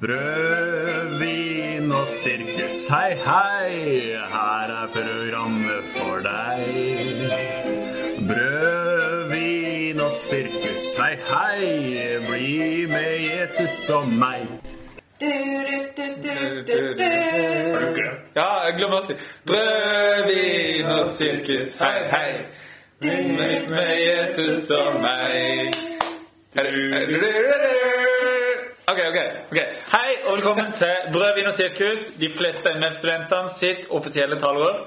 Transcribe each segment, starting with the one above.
Brød, vin og sirkus, hei, hei, her er programmet for deg. Brød, vin og sirkus, hei, hei, bli med Jesus og meg. Du, du, du. Har du glemt? Ja, jeg glemmer alltid. Brød, vin og sirkus, hei, hei. bli med Jesus og meg. Ok, ok. ok. Hei og velkommen til Brød, vin og sirkus, de fleste MF-studentene sitt offisielle talerør.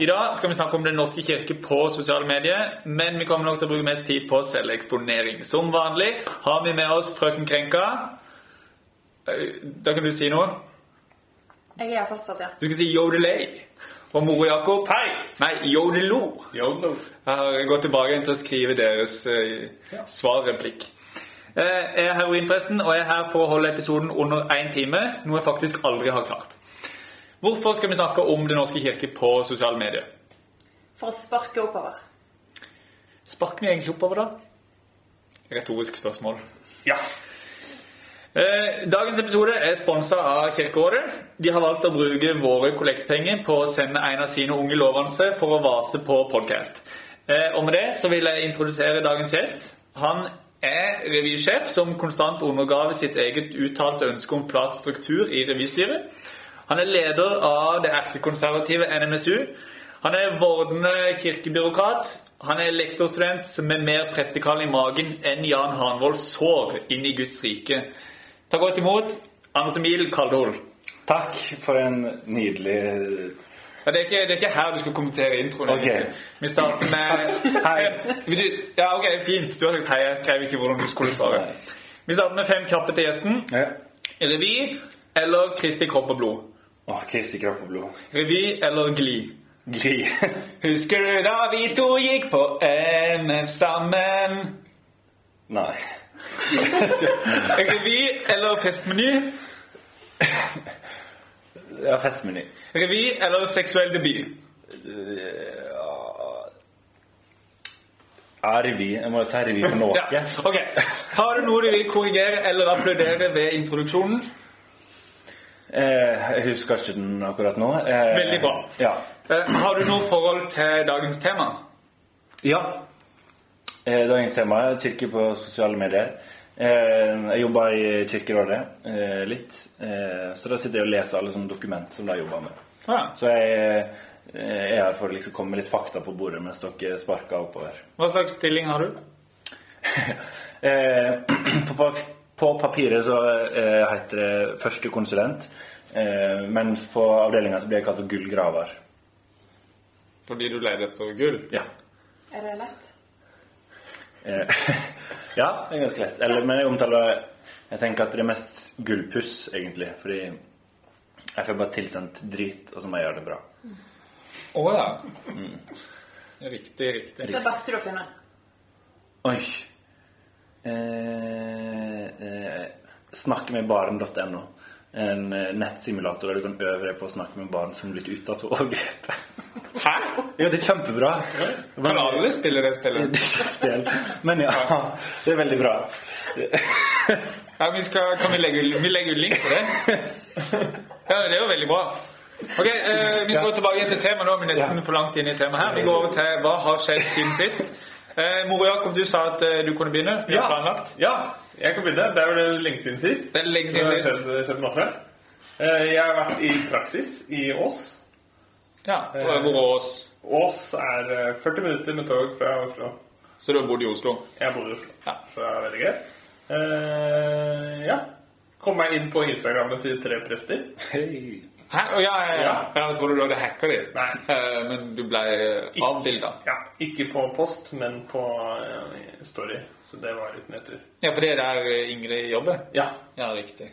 I dag skal vi snakke om Den norske kirke på sosiale medier, men vi kommer nok til å bruke mest tid på selveksponering. Som vanlig har vi med oss frøken Krenka. Da kan du si noe. Jeg er her fortsatt, ja. Du skal si yodelay. Og Moro Jakob Hei! Nei, yodelo. Yodel. Jeg har gått tilbake til å skrive deres eh, svarreplikk. Eh, jeg er heroinpresten, og jeg er her for å holde episoden under én time, noe jeg faktisk aldri har klart. Hvorfor skal vi snakke om Den norske kirke på sosiale medier? For å sparke oppover. Sparker vi egentlig oppover, da? Retorisk spørsmål. Ja. Eh, Dagens episode er sponsa av Kirkerådet. De har valgt å bruke våre kollektpenger på å sende en av sine unge lovende for å vase på podkast. Og med det så vil jeg introdusere dagens gjest. Han er revysjef som konstant undergraver sitt eget uttalte ønske om flat struktur i revystyret. Han er leder av det erkekonservative NMSU. Han er vordende kirkebyråkrat. Han er lektorstudent med mer prestekall i magen enn Jan Hanvold sår inn i Guds rike. Ta godt imot Anders Emil Kaldhol. Takk for en nydelig Ja, det, er ikke, det er ikke her du skal kommentere introen. Okay. Vi starter med Hei. Ja, ok, fint. Du har sagt hei. Jeg skrev ikke hvordan du skulle svare. Vi starter med fem kjappe til gjesten. ja. Revy eller Kristi kropp og blod? Åh, Kristi kropp og blod. Revy eller Gli? Gli. Husker du da vi to gikk på MF sammen? Nei. Revy eller festmeny? Ja, festmeny. Revy eller seksuell debut? Ja, revy. Jeg må jo si revy for noe. Ja, ok. Har du noe du vil korrigere eller applaudere ved introduksjonen? Eh, jeg husker ikke den akkurat nå. Eh, Veldig bra. Ja. Eh, Har du noe forhold til dagens tema? ja. Dagens tema er kirke på sosiale medier. Eh, jeg jobber i Kirkerådet eh, litt, eh, så da sitter jeg og leser alle sånne dokument som de jobber med. Ja. Så jeg eh, er her for å liksom komme med litt fakta på bordet mens dere sparker oppover. Hva slags stilling har du? Eh, på, på papiret så heter det førstekonsulent, konsulent, mens på avdelinga så blir jeg kalt for gullgraver. Fordi du leier etter gull? Ja. Er det lett? Eh, ja, det er ganske lett. Eller, men jeg omtaler Jeg tenker at det er mest gullpuss, egentlig. Fordi jeg får bare tilsendt drit, og så må jeg gjøre det bra. Å ja. Riktig, riktig. Det beste du har funnet? Oi. Eh, eh, Snakkemedbarn.no. En eh, nettsimulator der du kan øve deg på å snakke med barn som er blitt utsatt for overgrep. Hæ? Ja, det er kjempebra. Kan alle spille det spillet? Det er ikke et spill. Men ja, det er veldig bra. Ja, vi skal, kan vi legge, vi legger ut link på det? Ja, det er jo veldig bra. Ok, eh, Vi skal gå tilbake til temaet nå. Vi er nesten for langt inn i temaet her. Vi går over til hva har skjedd siden sist. Eh, Moro Jakob, du sa at eh, du kunne begynne. Vi har planlagt. Ja, jeg kan begynne. Det er vel lenge siden sist. Det er lenge Det siden har sist. skjedd, skjedd masse. Eh, Jeg har vært i praksis i Ås. Ja, og Hvor er Ås? Ås er eh, 40 minutter med tog fra Oslo. Så du har bodd i Oslo? Jeg bor i Oslo, Ja. så det er veldig gøy. Eh, ja. Kom meg inn på Instagrammen til tre prester. Hei. Hæ? Oh, ja, ja, ja. Ja. Jeg trodde du hadde hacka dem. Eh, men du ble eh, avbilda. Ja, ikke på post, men på eh, story. Så det var litt nedtur. Ja, for det er der Ingrid jobber? Ja. Ja, riktig.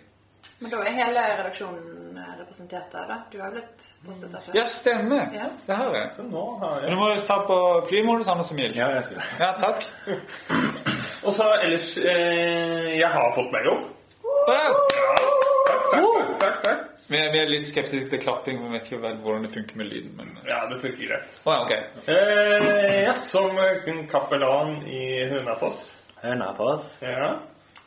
Men da er hele redaksjonen representert der, da? Du har blitt postet der før? Ja, stemmer. Ja. Det har jeg. Så nå har jeg du må jo ta på flymodus, Anders Emil. Ja, jeg skal Ja, takk. Og så ellers eh, Jeg har fått meg jobb. Ja. Takk, takk, takk. takk, takk. Vi er, vi er litt skeptiske til klapping, men vet ikke vel hvordan det funker med lyden. Men... Ja, det funker greit. Oh, ja, ok. Eh, ja, som kapellan i Hønefoss. Hønefoss? Ja.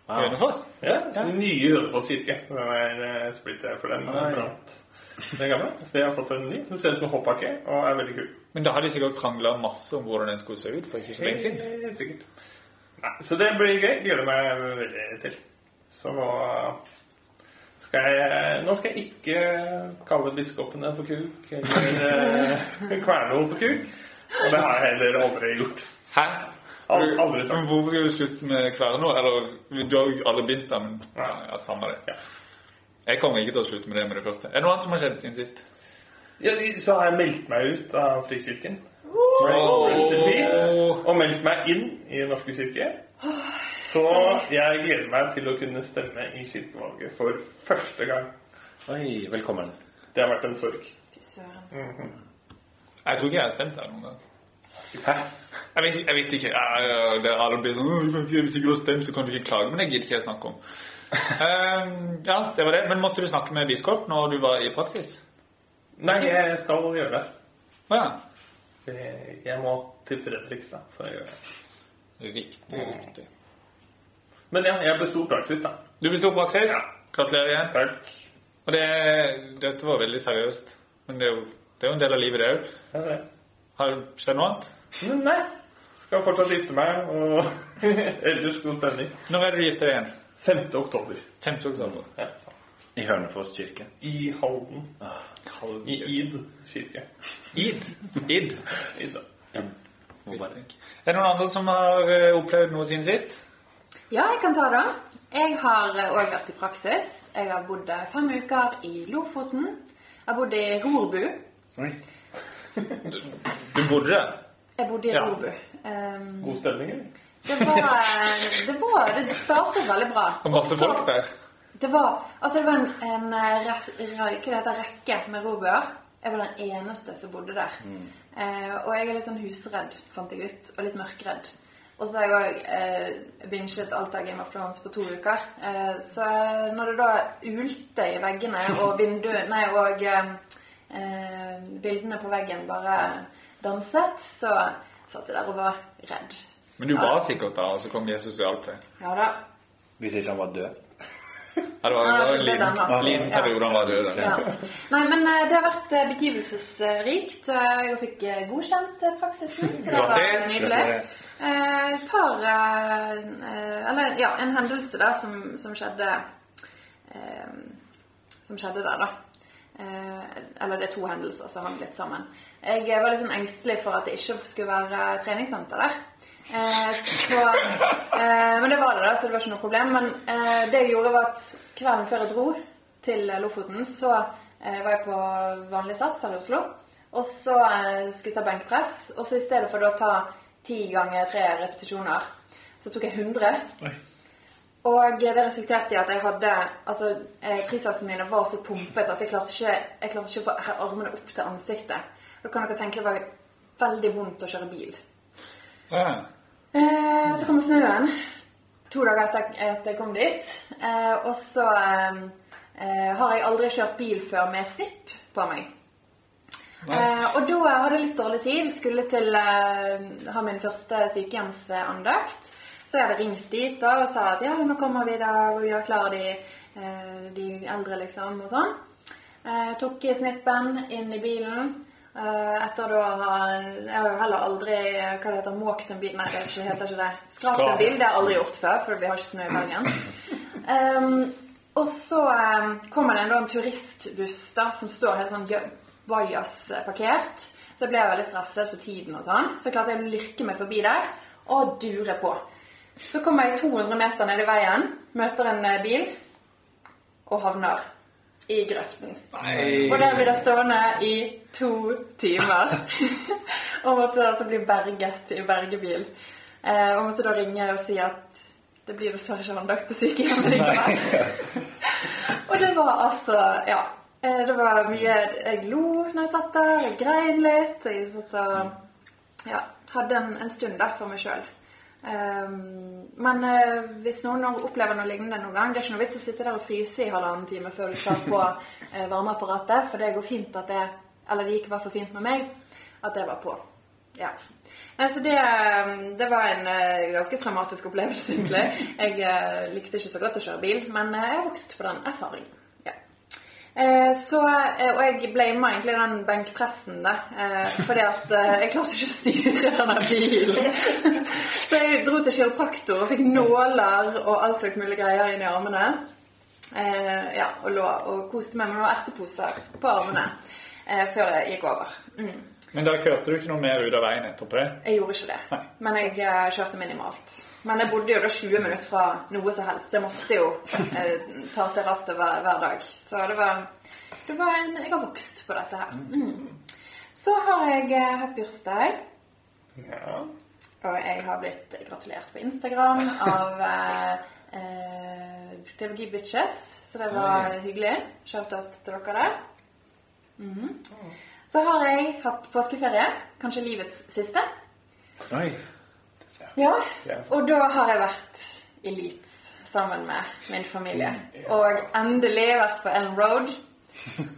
Wow. Hønefoss? Ja, Den nye Hønefoss kirke. Den er eh, splitter for den Oi. brant. Den gamle. Så jeg har fått en ny som ser ut som en hoppbakke og er veldig kul. Men da har de sikkert krangla masse om hvordan den skulle se ut for ikke så lenge siden. Eh, sikkert. Nei, så det blir gøy. Gleder meg veldig til. Så nå skal jeg Nå skal jeg ikke kalle biskopene for kuk eller eh, kverne henne for kuk. Og det har jeg heller aldri gjort. Hæ? Al- aldri sagt. Men hvorfor skal du slutte med kverno? Eller, du har jo aldri begynt, men ja, samme det. Ja. Jeg kommer ikke til å slutte med det med det første. Er det noe annet som har skjedd siden sist? Ja, så har jeg meldt meg ut av Frikirken. Rest in peace. Og meldt meg inn i Den norske kirke. Så jeg gleder meg til å kunne stemme i kirkevalget for første gang. Oi, velkommen. Det har vært en sorg. Fy søren. Jeg tror ikke jeg har stemt her noen gang. Hæ? Jeg vet, jeg vet ikke. Ja, det er alle blir sånn «Åh, du kan ikke, Hvis ikke du har stemt, så kan du ikke klage. Men det gidder ikke jeg snakke om. Ehm, ja, det var det. Men måtte du snakke med biskop når du var i praksis? Nei, jeg skal gjøre det. Å ja. Jeg må til Fredrikstad for å gjøre det. Riktig, riktig. Men ja, jeg besto praksis, da. Du besto praksis. Ja. Gratulerer igjen. Takk. Og det, dette var veldig seriøst. Men det er jo, det er jo en del av livet, det òg. Ja, det. Har det skjedd noe annet? Nei. Skal fortsatt gifte meg, og ellers god stemning. Når er det du gifter deg igjen? 5. oktober. 5. oktober. Ja. I Hønefoss kirke. I Halden. I Id kirke. Id. Id. Id. Må Er det noen andre som har eh, opplevd noe siden sist? Ja, jeg kan ta det. Jeg har òg vært i praksis. Jeg har bodd eh, fem uker i Lofoten. Jeg har bodd i Rorbu. Oi. Du bodde der? Jeg bodde i Ja. Rorbu. Um, God stemning, eller? det var eh, Det, var, det startet veldig bra. Og masse Også, folk der? Det var, altså det var en, en eh, re, re, hva det heter, rekke med robuer. Jeg var den eneste som bodde der. Eh, og jeg er litt sånn husredd, fant jeg ut. Og litt mørkredd. Og så har jeg òg eh, binget alt av Game of Thrones på to uker. Eh, så når det da ulte i veggene, og vinduene Nei, og eh, eh, bildene på veggen bare danset, så satt jeg der og var redd. Men du var sikkert da, og så kom Jesus og hjalp deg. Ja da. Hvis ikke han var død. Ja, det var, det var en liten, liten periode han var død. Ja. Nei, men eh, det har vært eh, begivelsesrikt. Jeg fikk godkjent praksisen, så det var nydelig. Eh, Et par eh, eh, Eller ja, en hendelse da som, som skjedde Som skjedde der, da. Eller det er to hendelser som hang litt sammen. Jeg var litt sånn engstelig for at det ikke skulle være treningssenter der. Så, men det var det, da, så det var ikke noe problem. Men det jeg gjorde, var at kvelden før jeg dro til Lofoten, så var jeg på vanlig sats her i Oslo. Og så skulle jeg ta benkpress. Og så i stedet for å ta ti ganger tre repetisjoner, så tok jeg 100. Og det resulterte i at jeg hadde Altså, eh, tricepsene mine var så pumpet at jeg klarte ikke, jeg klarte ikke å få armene opp til ansiktet. Da kan dere tenke det var veldig vondt å kjøre bil. Ja. Eh, så kom snøen to dager etter at jeg kom dit. Eh, og så eh, eh, har jeg aldri kjørt bil før med snipp på meg. Eh, og da hadde jeg litt dårlig tid. Skulle til eh, ha min første sykehjemsandakt. Så jeg hadde ringt dit da, og sa at ja, nå kommer vi i dag og gjør klar de, eh, de eldre, liksom, og sånn. Eh, tok snippen inn i bilen. Eh, etter da ha Jeg har jo heller aldri hva det heter, måkt en bil Nei, det ikke, heter ikke det. Skrapt en bil. Det har jeg aldri gjort før, for vi har ikke snø i Bergen. Um, og så um, kommer det en, da, en turistbuss da, som står helt sånn gø- bajas eh, parkert. Så jeg ble veldig stresset for tiden og sånn. Så klarte jeg å lirke meg forbi der og dure på. Så kommer jeg 200 meter ned i veien, møter en eh, bil og havner i grøften. Og der blir jeg stående i to timer. og måtte altså bli berget i bergebil. Eh, og måtte da ringe og si at det blir dessverre ikke håndlagt på sykehjemmet likevel. og det var altså Ja. Eh, Det var mye Jeg lo når jeg satt der. Jeg grein litt. Jeg satt og ja, hadde en, en stund der for meg sjøl. men uh, hvis noen opplever noe lignende noen gang, det er ikke noe vits å sitte der og fryse i halvannen time før du tar på uh, varmeapparatet, for det går fint at det Eller det gikk i hvert fall fint med meg at det var på. Ja. Nei, så det, det var en uh, ganske traumatisk opplevelse, egentlig. Jeg likte ikke så godt å kjøre bil, men jeg vokste på den erfaringen. Eh, så, eh, og jeg blama egentlig den benkpressen, da. Eh, fordi at jeg klarte ikke å styre denne bilen. så jeg dro til kiropraktor og fikk nåler og all slags mulige greier inn i armene. Ja, og lå og koste meg med noen erteposer på armene før det gikk over. Mm. Men da kjørte du ikke noe mer ut av veien etterpå det? Jeg gjorde ikke det. Nei. Men jeg eh, kjørte minimalt. Men jeg bodde jo da 20 minutter fra noe som helst. Jeg måtte jo eh, ta til rattet hver, hver dag. Så det var, det var en, Jeg har vokst på dette her. Mm. Så har jeg eh, hatt bursdag. Ja. Og jeg har blitt gratulert på Instagram av eh, eh, Teologi Bitches. Så det var hyggelig. Shout-out til dere der. Mhm. Så har jeg hatt påskeferie. Kanskje livets siste. Oi. Ja, og da har jeg vært i Leeds sammen med min familie. Og endelig vært på Ellen Road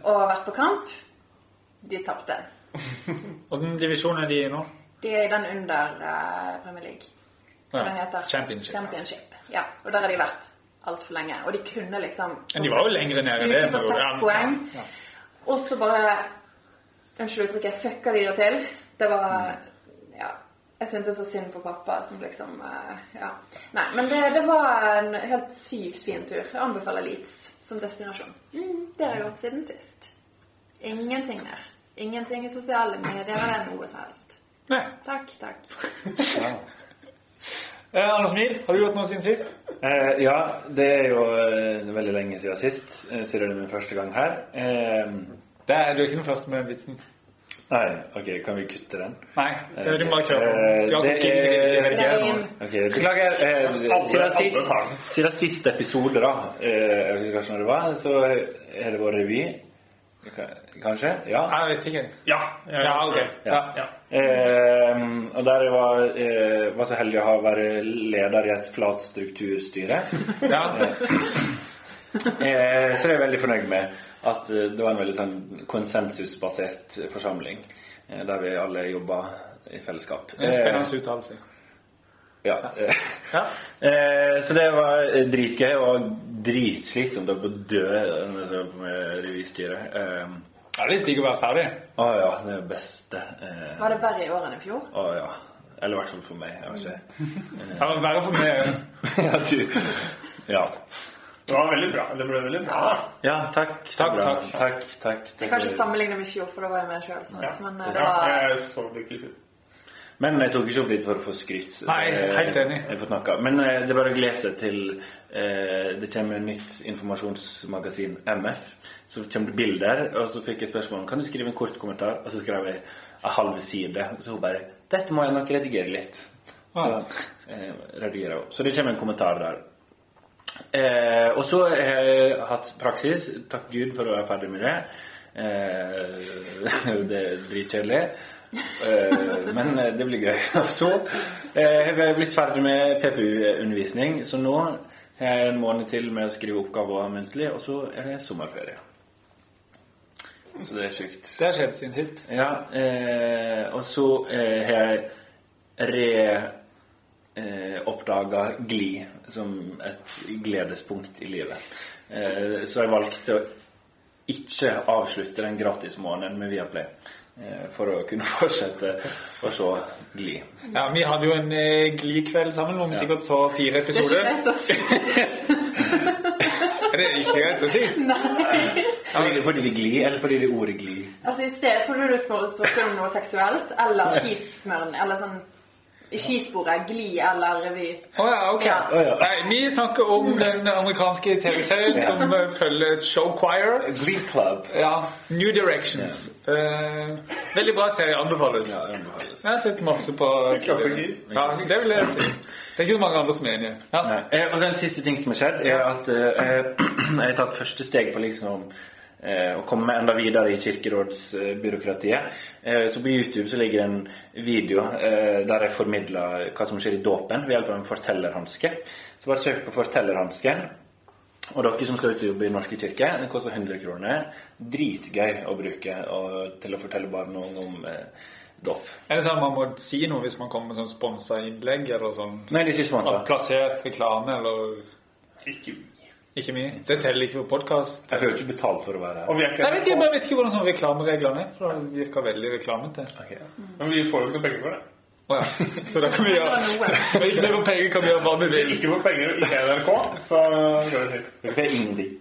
og vært på kamp. De tapte. Hvilken divisjon er de i nå? De er i den under uh, Premier League. Ja. den heter Championship. Championship. Ja, og der har de vært altfor lenge. Og de kunne liksom Men de var jo lenger nede enn det. Ute på seks poeng. ja. Og så bare Unnskyld uttrykket. Fucka de det til. Det var Ja. Jeg syntes så synd på pappa som liksom eh, Ja. Nei, men det, det var en helt sykt fin tur. Jeg anbefaler Leeds som destinasjon. Mm, det har jeg gjort siden sist. Ingenting mer. Ingenting i sosiale medier eller noe som helst. Nei. Takk, takk. Eh, Anders Mil, har du gjort noe siden sist? Eh, ja, det er jo eh, veldig lenge siden sist. Eh, siden det er min første gang her. Det er, du er ikke den første med den vitsen. nei, ok, kan vi kutte den? Nei, det, du bare kjøre på. Beklager. Eh, siden, sist, episode, da, eh, jeg husker ikke når det var, så har det vært revy. Kanskje? Ja. Jeg vet ikke. Ja. Ja, ok. Ja. Ja. Eh, og der jeg var, eh, var så heldig å ha vært leder i et flat strukturstyre. Ja. Eh, så er jeg veldig fornøyd med at eh, det var en veldig sånn konsensusbasert forsamling. Eh, der vi alle jobba i fellesskap. En spennende uttalelse. Ja. eh, Ja. Eh, så det var eh, dritgøy og dritslitsomt å dø når jeg så med revystyret. Eh, Ja, det er litt digg å være ferdig. Å ja, det er det beste. Eh, Var det verre i år enn i fjor? å ja. Eller i hvert fall for meg. Jeg vet ikke. Ja, men verre for meg. ja, du. Ja. Det var veldig bra. Det ble veldig bra. ja, takk. Takk, takk. takk, takk. Jeg kan ikke sammenligne med i fjor, for da var jeg med sjøl. Ja. Men eh, det Ja, var jeg så det ikke i fjor. Men jeg tok ikke opp litt for å få skryt. Nei, helt enig. Jeg har fått noe. Men eh, det er bare å glede seg til eh, det kommer et nytt informasjonsmagasin, MF. Så kommer det bilder, og så fikk jeg spørsmål om kan du skrive en kort kommentar. Og så skrev jeg en halv side. Så hun bare 'Dette må jeg nok redigere litt'. Så eh, redigerer hun. Så det kommer en kommentar der. Eh, og så har jeg hatt praksis. Takk Gud for å være ferdig med det. Eh, det er dritkjedelig. Eh, men det blir gøy. Og så eh, har jeg blitt ferdig med PPU-undervisning, så nå har jeg en måned til med å skrive oppgaver muntlig, og så er det sommerferie. Så det er sjukt. Det har skjedd siden sist. Ja, eh, og så eh, har jeg re eh, oppdaga Gli som et gledespunkt i livet. Eh, så jeg valgte å ikke avslutte den gratismåneden med Viaplay. Eh, for å kunne fortsette å se Gli. Ja, Vi hadde jo en eh, Gli-kveld sammen hvor vi sikkert så fire episoder. Det er ikke greit å si. Er det ikke greit å si? Fordi, fordi det er Gli, eller fordi det er ordet Gli? Altså, I sted trodde du spør- spurte om noe seksuelt, eller skismøren, eller sånn skisporet, gli eller revy. Å ja, ok. Ja. Oh, ja. Nei, vi snakker om den amerikanske TV-serien som eh, følger show choir. Glee Club. Ja, New Directions. Uh, veldig bra serie. Anbefales. Ja, anbefales. Jeg har sett masse på Klassiker. Ja, det vil jeg si. Det er ikke så mange andre som er enige. Ja. Nei. Eh, Og så en siste ting som har skjedd, er at eh, jeg har tatt første steg på liksom eh, å komme enda videre i kirkerådsbyråkratiet. Eh, så på YouTube så ligger det en video eh, der jeg formidler hva som skjer i dåpen ved hjelp av en fortellerhanske. Så bare søk på fortellerhansken. Og dere som skal ut og jobbe i Norske kirke, den koster 100 kroner. Dritgøy å bruke og, til å fortelle barn og unge om eh, dåp. Er det sånn at man må si noe hvis man kommer med sånn sponsa innlegg, eller sånn Nei, det er ikke sponsa. plassert reklame, eller Ikke. Ikke mye? Det teller ikke på podkast. Jeg får jo ikke betalt for å være her. er Jeg vet ikke, bare vet ikke hvordan sånne reklamereglene er, for det virker veldig reklamete. Ok. Men vi får jo ikke penger for det. Å ja. Så da kan vi gjøre. Men ikke mer for penger, kan vi gjøre hva vi vil. Ikke for penger og ikke NRK, så går det fint. Dere får ingenting.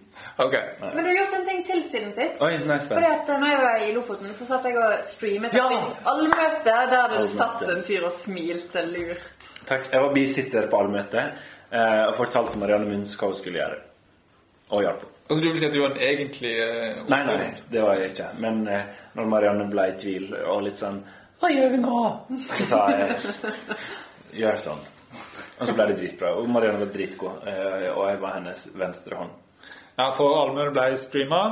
Ok. Men du har gjort en ting til siden sist. Oi, nei. Fordi at eh, når jeg var i Lofoten, så satt jeg og streamet Ja! et allmøte der det satt en fyr og smilte lurt. Takk. Jeg var bisitter på allmøtet eh, og fortalte Marianne Munns hva hun skulle gjøre. Og hjalp henne. Altså, du vil si at du var en egentlig eh, Nei, nei, det var jeg ikke. Men eh, når Marianne ble i tvil og litt sånn Hva gjør vi nå? Så sa jeg Gjør sånn. Og så ble det dritbra. Og Marianne var dritgod. eh, Og jeg var hennes venstre hånd. Ja, for Almer ble streama.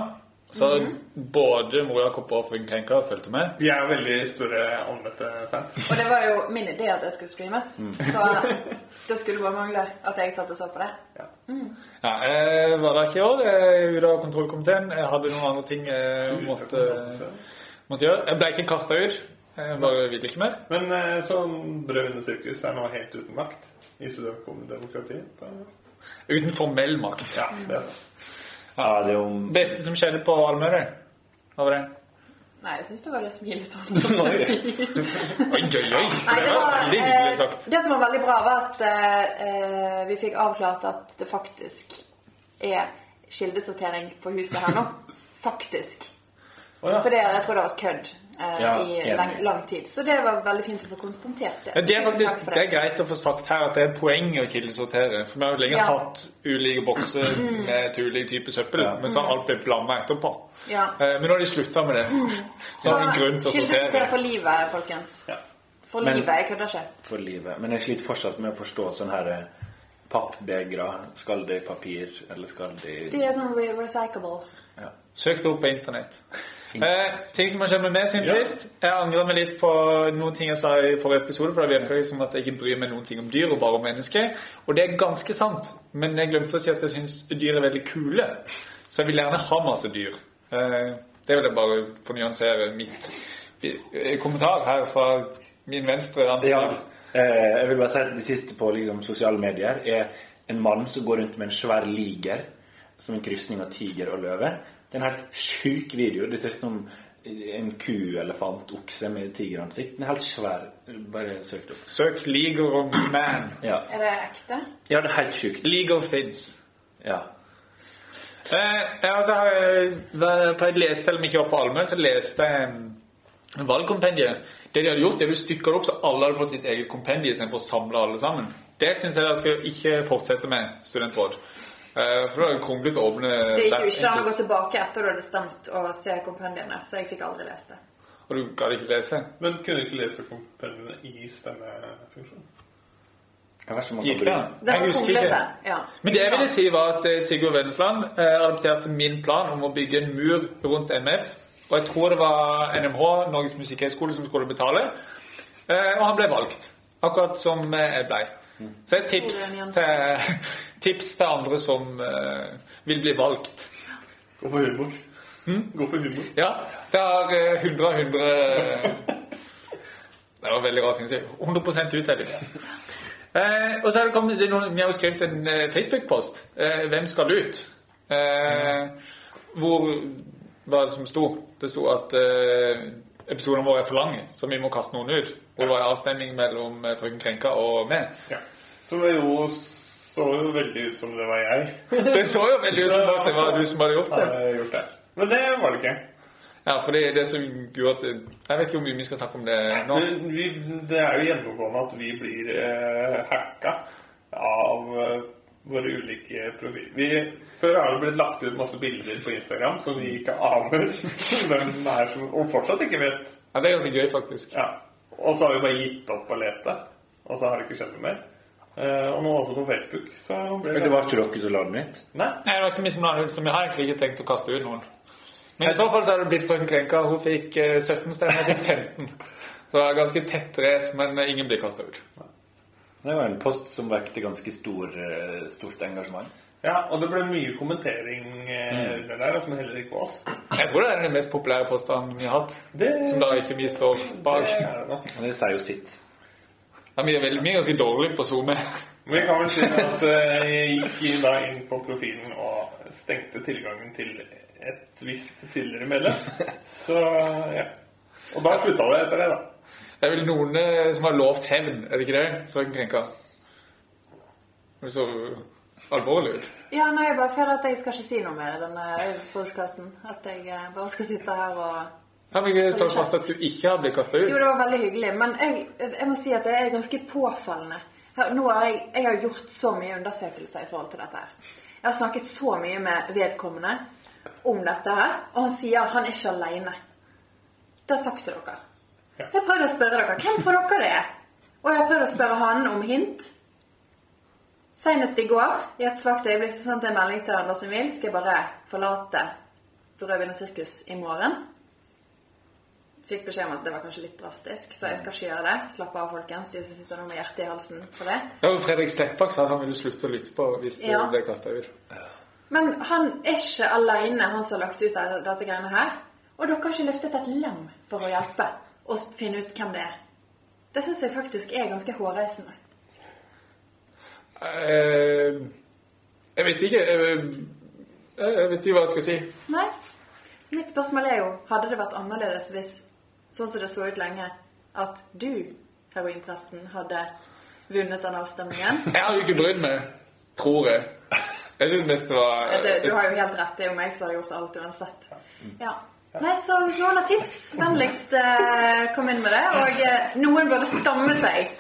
Så både Moria Kopp og Frøken Krenka fulgte med. Vi er jo veldig store allmette-fans. Og det var jo min idé at det skulle streames. Mm. Så det skulle bare mangle at jeg satt og så på det. Ja, jeg var der ikke i år. Jeg er ute av kontrollkomiteen. Jeg hadde noen andre ting jeg måtte, måtte gjøre. Jeg ble ikke kasta ut. Jeg bare ville ikke mer. Men eh, sånn Brød under sirkus er nå helt uten makt i studentdemokratiet. Uten formell makt. Ja, det er sant. Ja, det er jo Beste som skjedde på Almøre? hva var det? Nei, jeg syns det var det smilet Oi, oi, oi! Det var veldig eh, hyggelig sagt. det som var veldig bra, var at eh, eh, vi fikk avklart at det faktisk er kildesortering på huset her nå. Faktisk. Å, ja. For det, jeg tror det har vært kødd eh, Ja, i lang, lang tid. Så det var veldig fint å få konstatert det. Ja, det er faktisk det. det er greit å få sagt her at det er poeng å kildesortere. For vi har jo lenge Ja. hatt ulike bokser med til ulike type søppel, men så har alt blitt blanda etterpå. Ja. Eh, Men nå har de slutta med det. Så Så har vi grunn til å kildesortere for livet, folkens. Ja. For Men- livet. Jeg kødder ikke. for livet. Men jeg sliter fortsatt med å forstå sånn her eh, pappbegre. Skal det i papir, eller skal det De i er sånn re recyclable. ja. Søk det opp på internett. Eh, ting som har skjedd med meg siden Ja. sist. Jeg angrer meg litt på noen ting jeg sa i forrige episode. For det virker det som at jeg ikke bryr meg noen ting om dyr, og bare om mennesker. Og det er ganske sant. Men jeg glemte å si at jeg syns dyr er veldig kule. Så jeg vil gjerne ha masse dyr. Eh, det vil jeg bare få nyansere mitt eh, kommentar her fra min venstre Ja. Eh, jeg vil bare si at det siste på liksom, sosiale medier er en mann som går rundt med en svær liger, som en krysning av tiger og løve. Det er en helt sjuk video. Det ser ut som en ku, elefant, okse med tigeransikt. Den er helt svær. Bare søk det opp. Søk 'League of Man'. Ja, Er det ekte? ja det er helt sjukt. League of Things. Ja. Eh, altså, eh, på et leste, eller ikke var på allmenn, så leste jeg en valgkompendie. Det de hadde gjort, er er du stykker det opp så alle hadde fått sitt eget kompendie istedenfor å samle alle sammen. Det syns jeg dere skal ikke fortsette med, studentråd. Eh, for da er det kronglete å åpne Det gikk jo ikke an å gå tilbake etter du hadde stemt og se kompendiene, så jeg fikk aldri lest det. Og du gadd ikke lese. Men kunne du ikke lese kompendiene i stemmefunksjonen? Gikk det? Det var kronglete. Ja. Men det jeg ville si var at eh, Sigurd Vennesland eh, adopterte min plan om å bygge en mur rundt MF. Og jeg tror det var NMH, Norges musikkhøgskole, som skulle betale. Eh, Og han ble valgt. Akkurat som jeg ble. Så et tips til, tips til andre som eh, vil bli valgt. Gå for humor. Gå for humor. Ja, det har eh, 100 av 100 eh, Det var veldig rart å si. 100 uttelling. Eh, og så er det kommet, det er noen, Vi har jo skrevet en eh, Facebook-post. Eh, hvem skal ut? Eh, hvor Hva er det som sto? Det sto at eh, episodene våre er for lange, så vi må kaste noen ut. Og det var en avstemning mellom eh, Frøken Krenka og meg. Ja. Som det jo så jo veldig ut som det var jeg. Det så jo veldig ut som at det var du som hadde gjort det. hadde gjort det. Men det var det ikke. Ja, for det, det som gjorde at Jeg vet ikke hvor mye vi skal snakke om det nå. Men vi, det er jo gjennomgående at vi blir eh, hacka av eh, våre ulike profiler. Vi, før har det blitt lagt ut masse bilder på Instagram som vi ikke aner hvem er som Og fortsatt ikke vet. Ja, Det er ganske gøy, faktisk. Ja. Og så har vi bare gitt opp å lete. Og så har det ikke skjedd noe mer. Eh, og nå også på Facebook. Så ble Men det var ikke dere som la den ut? Nei. Nei, det var ikke vi som la den ut, så vi har egentlig ikke tenkt å kaste ut noen. Men i så fall så har det blitt frøken Krenka. Hun fikk eh, 17 stemmer, jeg fikk 15. Så det var ganske tett race, men eh, ingen blir kasta ut. Det var en post som vekte ganske stor, eh, stort engasjement. Ja, og det ble mye kommentering mm. det der, som heller ikke var oss. Jeg tror det er den mest populære posten vi har hatt. Det, Som da ikke vi står bak. det er det det sier jo sitt. Ja, vi er, veldig, vi er ganske dårlige på SoMe. Men vi kan vel si at eh, jeg gikk da inn på profilen og stengte tilgangen til et visst tidligere medlem. Så ja. Og da slutta det etter det, da. Det er vel noen eh, som har lovt hevn, er det ikke det? Frøken Krenka? Det så alvorlig ut. Ja, nei, jeg bare føler at jeg skal ikke si noe mer i denne podkasten. At jeg eh, bare skal sitte her og Står fast at du ikke har blitt kasta Jo, det var veldig hyggelig, men jeg, jeg må si at det er ganske påfallende. Nå har jeg, jeg har gjort så mye undersøkelser i forhold til dette her. Jeg har snakket så mye med vedkommende om dette her, og han sier han er ikke alene. Det har sagt til dere. Så jeg prøvde å spørre dere hvem tror dere det er. Og jeg har prøvd å spørre han om hint. Senest i går, i et svakt øyeblikk, så sendte jeg melding til Anders Emil. Skal jeg bare forlate Brødvin og sirkus i morgen? Fikk beskjed om at det var kanskje litt drastisk, så jeg skal ikke gjøre det. Slapp av, folkens, de som sitter nå med hjertet i halsen for det. Ja, og Fredrik Slettbakk sa han ville slutte å lytte på hvis du Ja. ble kasta ut. Men han er ikke alene, han som har lagt ut dette, dette greiene her. Og dere har ikke løftet et lem for å hjelpe og finne ut hvem det er. Det syns jeg faktisk er ganske hårreisende. Uh, jeg vet ikke Uh, Jeg vet ikke hva jeg skal si. Nei. Mitt spørsmål er jo Hadde det vært annerledes hvis, sånn som det så ut lenge, at du, heroinpresten, hadde vunnet den avstemningen? Jeg hadde ikke brydd meg, tror jeg. Jeg synes mest det var du, du har jo helt rett. Det er jo meg som har gjort alt uansett. Ja. Nei, så hvis noen har tips, vennligst eh, kom inn med det. Og eh, noen burde skamme seg.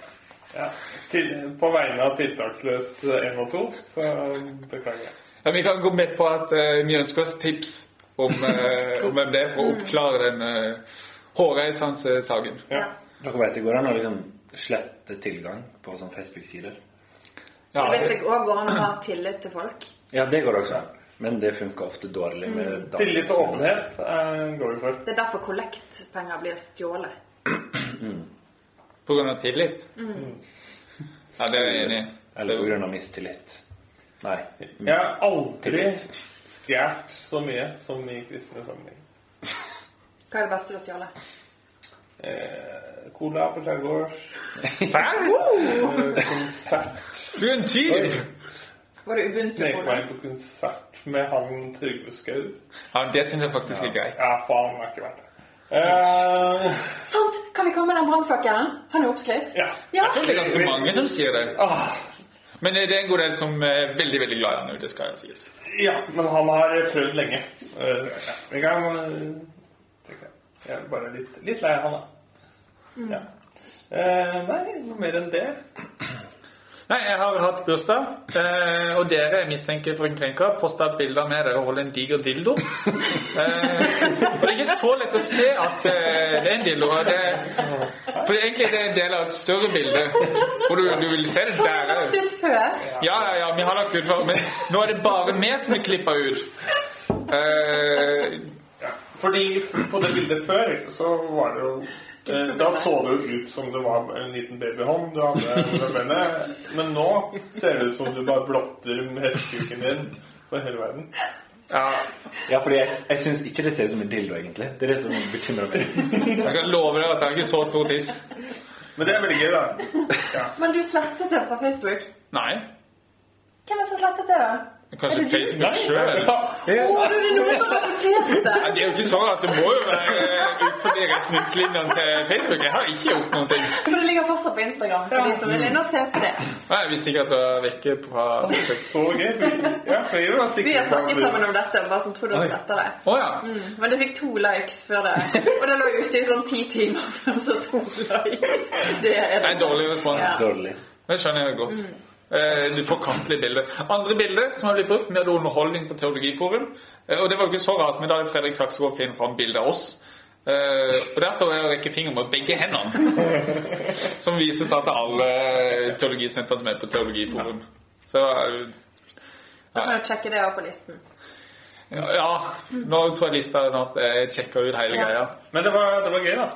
Ja. Til, på vegne av tiltaksløs 1 og 2, så beklager jeg. Ja, vi kan gå med på at eh, vi ønsker oss tips om, eh, om hvem det er, for å oppklare den uh, hårreisende saken. Ja. Dere vet det går an å liksom slette tilgang på sånn Facebook-sider. Ja, Jeg vet det, det òg går an å ha tillit til folk. Ja, det går det også an. Men det funker ofte dårlig med dagens- Tillit og åpenhet eh, går vi for. Det er derfor kollektpenger blir stjålet. på grunn av tillit. Ja, det er jeg enig i. Eller på grunn av mistillit. Nei. Jeg har aldri stjålet så mye som i kristne sammenhenger. Hva er det beste du har stjålet? Eh, cola på skjærgårds, Serr? eh, konsert Du er en tyv! Var det Ubuntu Snek på meg på konsert med han Trygve Skau. Ja, det syns jeg faktisk er greit. Ja, faen, det er ikke verdt det. Eh, Sant! Kan vi komme med den brannfakkelen? Han er oppskrytt. ja. Ja. Jeg føler det er ganske mange som sier det. Ah, Men det er en god del som er veldig veldig glad i han, det skal sies. ja, men han har prøvd lenge. Eh, ja. Vi kan eh. Jeg er bare litt, litt lei av han, da. Ja. Eh, nei, noe mer enn det. Nei, jeg har hatt bursdag, eh, og dere mistenker for en krenker. Posta et bilde av meg der jeg holder en diger dildo. Eh, og det er ikke så lett å se at eh, det er en dildo. og Det, for egentlig er det en del av et større bilde. Hvor du, du vil se det Som er der. lagt ut før. Ja, ja, ja, vi har lagt ut før, men nå er det bare vi som er klippa ut. Eh, Fordi på det bildet før, så var det jo eh, Da så det jo ut som det var en liten babyhånd du hadde med. Men nå ser det ut som du bare blotter hestekuken din for hele verden. ja, Ja, fordi jeg, jeg syns ikke det ser ut som en dildo, egentlig. Det er det som bekymrer meg. jeg kan love deg at jeg har ikke så stor tiss. Men det er veldig gøy, da. Ja. Men du slettet det fra Facebook. Nei. Hvem er det som slettet det, da? Kanskje du? Facebook sjøl. Ja. Det er noen som rapporterte det! Det er jo ikke sånn at det må jo være eh, ut fra de retningslinjene til Facebook. Jeg har ikke gjort noen ting. For det ligger fortsatt på Instagram for de som vil inn og se på det. Nei, Jeg visste ikke at det var vekke fra Facebook. Så gøy. Ja, var Vi har snakket sammen om dette, bare som trodde han sletta det. Oh, ja. Men det fikk to likes før det. Og det lå ute i sånn ti timer før så to likes. Det er Det Nei, en dårlig respons. Ja. Dårlig. Det skjønner jeg godt. Eh, Du forkastelige bilder. Andre bilder som har blitt brukt, vi hadde underholdning på Teologiforum. Eh, Og det var jo ikke så rart, men da hadde Fredrik Saksegård funnet fram bilde av oss. Eh, og der står jeg og rekker fingeren med begge hendene. Som vises da til alle teologistudentene som er på Teologiforum. Så eh, Da kan du sjekke det opp på listen. ja, nå tror jeg lista at er sjekka ut hele Ja. greia. Men det var, det var gøy, da.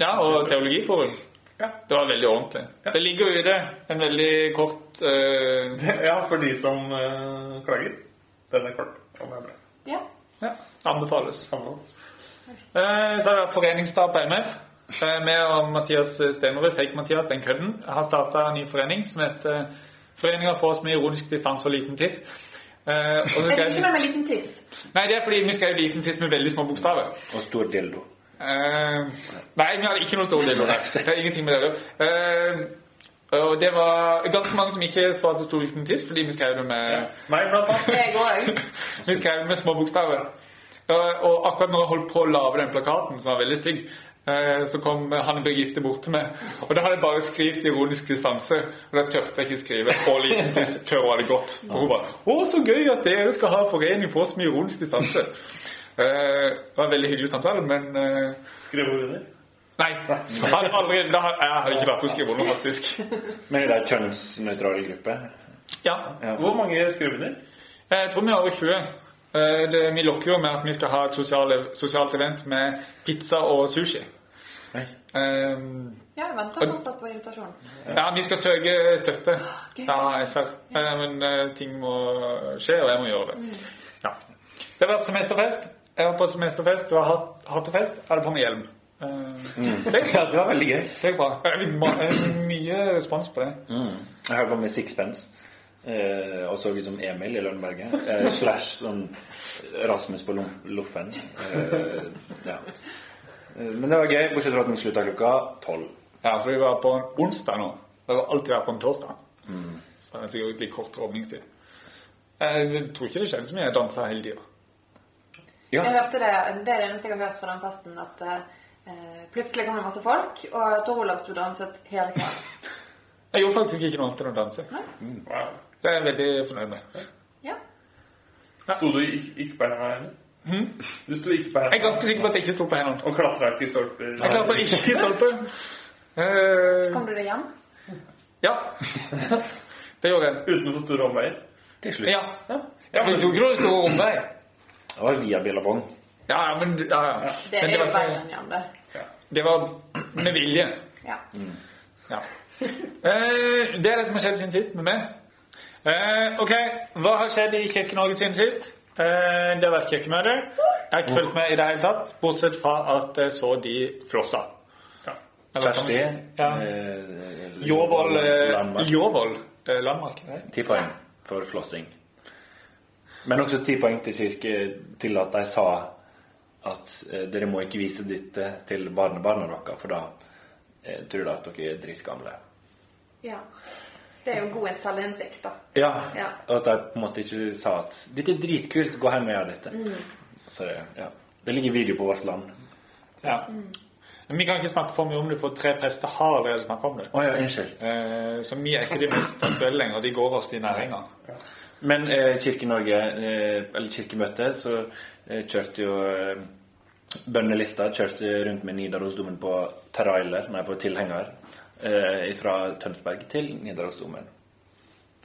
Ja, og Teologiforum. Ja. Det var veldig ordentlig. Det ligger jo i det. en veldig kort uh... Ja, for de som uh, klager. Den er kort. Den er bra. Ja. Ja, anbefales. Anbefales. Uh, Så er det foreningsdag på MF. Vi Med og Mathias Stenerud, Fake-Mathias, den kødden, har starta en ny forening som heter Foreninga for oss med ironisk distanse og liten tiss. Uh, og så Jeg skal fikk ikke med meg liten tiss. Nei, det er fordi vi skrev liten tiss med veldig små bokstaver. Og stor dildo. Eh, nei, vi hadde ikke noe stor del av det. er ingenting med det uh. Eh, og det var ganske mange som ikke så at det sto liten tiss, fordi vi skrev det med Meg, blant annet. Vi skrev med små bokstaver. Og, og akkurat når jeg holdt på å lage den plakaten, som var veldig stygg, eh, så kom Hanne Birgitte bort til meg. Og da hadde jeg bare skrevet ironisk distanse. Og da tørte jeg ikke skrive på liten tiss' før hun hadde gått. Og hun bare 'Å, så gøy at dere skal ha forening for oss med ironisk distanse'. Eh, det var en veldig hyggelig samtale, men eh, Skrev hun under? Nei. Jeg har aldri, har- jeg hadde ikke vært å skrive under, faktisk. Men er det er kjønnsnøytral gruppe. Ja. Hvor mange skrev under? Jeg tror vi er over 20. Eh, Det, vi lokker jo med at vi skal ha et sosiale, sosialt event med pizza og sushi. Nei. Um, Ja, jeg venter fortsatt på invitasjon. Ja, vi skal søke støtte fra SR. Ja. Men eh, ting må skje, og jeg må gjøre det. Ja. Det har vært semesterfest. Jeg var på semesterfest. Du har hatt hatt fest, er du på med hjelm. Mm. Det, Ja, det var veldig gøy. det er bra. Jeg fikk eh, mye respons på det. Jeg hørte på med Sixpence. Eh, og så ut som Emil i Lønneberget. Eh, slash sånn Rasmus på Loffen. Eh, ja. Eh, Men det var gøy, bortsett fra at den slutta klokka tolv. Ja, for vi var på en onsdag nå. Det har alltid vært på en torsdag. Så det er sikkert litt kort åpningstid. Jeg tror ikke det skjedde så mye. Jeg dansa hele tida. Ja. Jeg hørte det, det er det eneste jeg har hørt fra den festen, at eh, plutselig kom det masse folk, og Tor Olav sto og danset hele kvelden. Jeg gjorde faktisk ikke noe annet enn å danse. Wow. Det er jeg veldig fornøyd med. Ja. Sto du ikke, på hendene? Du sto ikke på Jeg er ganske sikker på at jeg ikke sto på hendene. Og klatra ikke i stolper? Jeg klatra ikke i stolper. uh... Kom du deg hjem? ja. Det gjorde jeg. Uten for store omveier? Til slutt. Ja. ja men Jeg tok ikke noe stor omvei. Det var via Billabong. Ja, ja, men ja, ja. Det Men er jo var ikke- veien hjem, det. Det var med vilje. Ja. Ja. Eh, det er det som har skjedd siden sist med meg. Eh, ok, Hva har skjedd i Kirke-Norge siden sist? Eh, det har vært kirkemøte. Jeg har ikke fulgt med i det hele tatt, bortsett fra at jeg så de flossa. Kjersti. Ja. eh, Jåvoll eh, Landmark. Eh, Landmark. Ti poeng for flossing. Men også ti poeng til kirke til at de sa at eh, dere må ikke vise dette til barnebarna deres, for da eh, tror de at dere er dritgamle. ja. Det er jo god selvinnsikt, da. Ja. Ja. Og at de på en måte ikke sa at 'dette er dritkult, gå hjem og gjør dette'. Så det, ja. det ligger video på Vårt Land. Ja. Men vi kan ikke snakke for mye om det, for tre prester har allerede snakket om det. Oh, ja, unnskyld. Eh, så vi er ikke de mest aktuelle lenger. De går oss i næringa. Men eh, Kirke-Norge, eh, eller Kirkemøtet, så eh, kjørte jo eh, Bønnelista kjørte rundt med Nidarosdomen på trailer, nei, på tilhenger, eh, fra Tønsberg til Nidarosdomen.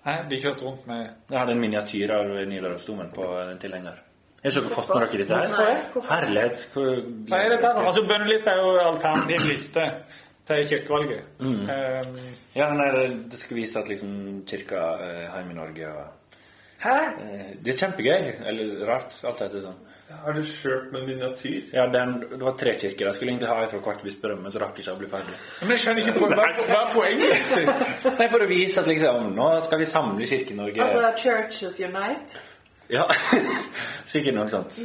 Hæ? De kjørte rundt med Jeg hadde en miniatyr av Nidarosdomen på en tilhenger. Har ikke dere fått med dere dette her? Hvorfor? Herlighet. hvor- Hva er dette? her? Altså, Bønneliste er jo alternativ liste til kirkevalget. Eh, Ja, nei, det, det skal vise at liksom kirka er hjemme i Norge. Og, Hæ? eh, det er kjempegøy. Eller rart, alt etter sånn. Har du kjørt med miniatyr? Ja, den, det var tre kirker. Jeg skulle egentlig ha fra hvert bispedømme, men så rakk jeg ikke å bli ferdig. Men jeg skjønner ikke på, hva, hva er poenget sitt? Nei, For å vise at liksom, nå skal vi samle Kirke-Norge. Altså Churches Unite. Ja, sikkert noe sånt.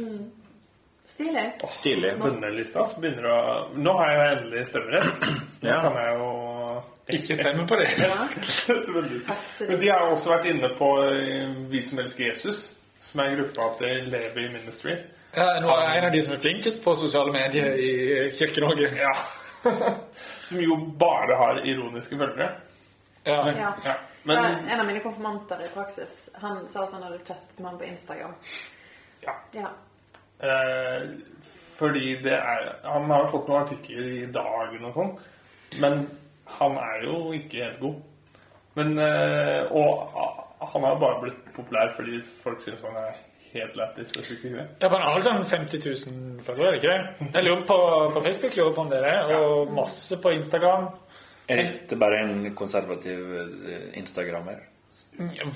Stilig. Stilig. Bønnelista så begynner å Nå har jeg jo endelig stemmerett. Så nå Ja. kan jeg jo Ikke stemme på det. Men de har også vært inne på eh, Vi som elsker Jesus, som er gruppa til Levi Ministry. Ja, nå er jeg en av de som er flinkest på sosiale medier i Kirke-Norge. Ja. som jo bare har ironiske følgere. Ja. Ja. Ja. Men en av mine konfirmanter i praksis, han sa at han hadde chattet med ham på Instagram. ja. Ja. Eh, fordi det er Han har jo fått noen artikler i Dagen og sånn, men han er jo ikke helt god. Men eh, Og ah, han har bare blitt populær fordi folk syns han er helt lættis og sjuk i huet. Ja, for han har vel sånn 50 000 følgere, er det ikke det? Jeg lurer på, på Facebook lurer på om det er det, og masse på Instagram. Er dette bare en konservativ eh, instagrammer?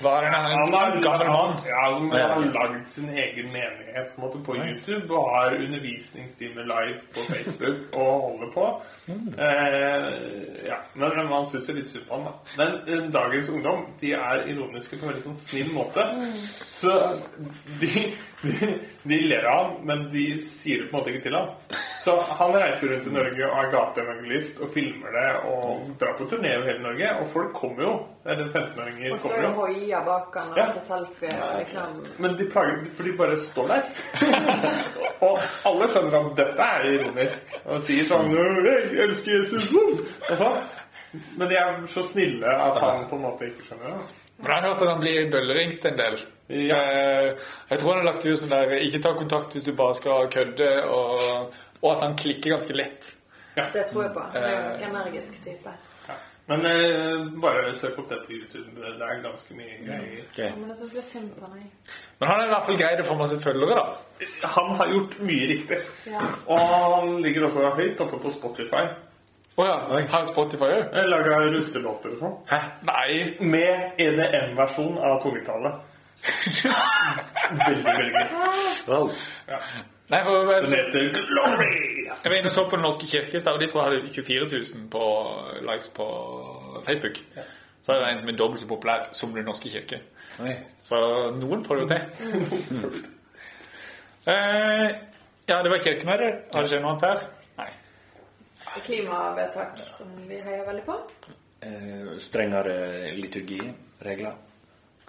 Var en Han har, mann? ja, som har lagd sin egen menighet på, måte, på YouTube og har undervisningstimer live på Facebook og holder på. Eh, ja, Men man syns jo litt synd på han, da. Men eh, dagens ungdom de er ironiske på en veldig sånn snill måte. Så de, de, de ler av ham, men de sier det på en måte ikke til ham. Så han reiser rundt i Norge og er gateevangelist og filmer det og drar på turné over hele Norge. Og folk kommer jo. Eller 15-åringer Folk står kommer jo og hoier bak han og Ja. tar selfie liksom Men de plager for de bare står der. og alle skjønner at dette er ironisk. Og sier sånn «Jeg elsker Jesus! Og så Men de er så snille at han på en måte ikke skjønner det. Men jeg har hørt at han blir bølleringt en del. Ja. Eh, Jeg tror han har lagt ut sånn der 'ikke ta kontakt hvis du bare skal kødde', og, og at han klikker ganske lett. Det tror jeg på. Han er en ganske energisk type. Ja. Men eh, bare søk opp det på YouTube. Det er ganske mye greier. Ja, men jeg synes det er synd på jeg. Men han er i hvert fall greid å få masse følgere, da. Han har gjort mye riktig. Ja. Og han ligger også høyt oppe på Spotify. Å ja. Har Spotify òg? Laga russelåter og sånn. Hæ? Nei. Med EDM-versjon av tungetallet. Veldig, veldig gøy. Wow. Nei, for Den så, heter Glory! jeg var inne og så på Den norske kirke og de tror jeg hadde 24 000 på likes på Facebook. Så er det en som er dobbelt så populær som Den norske kirke. Oi. Så noen får det jo til. Eh, ja, det var kirkemøte. Har det skjedd noe annet her? Nei. Klimavedtak som vi heier veldig på. Eh, strengere liturgiregler.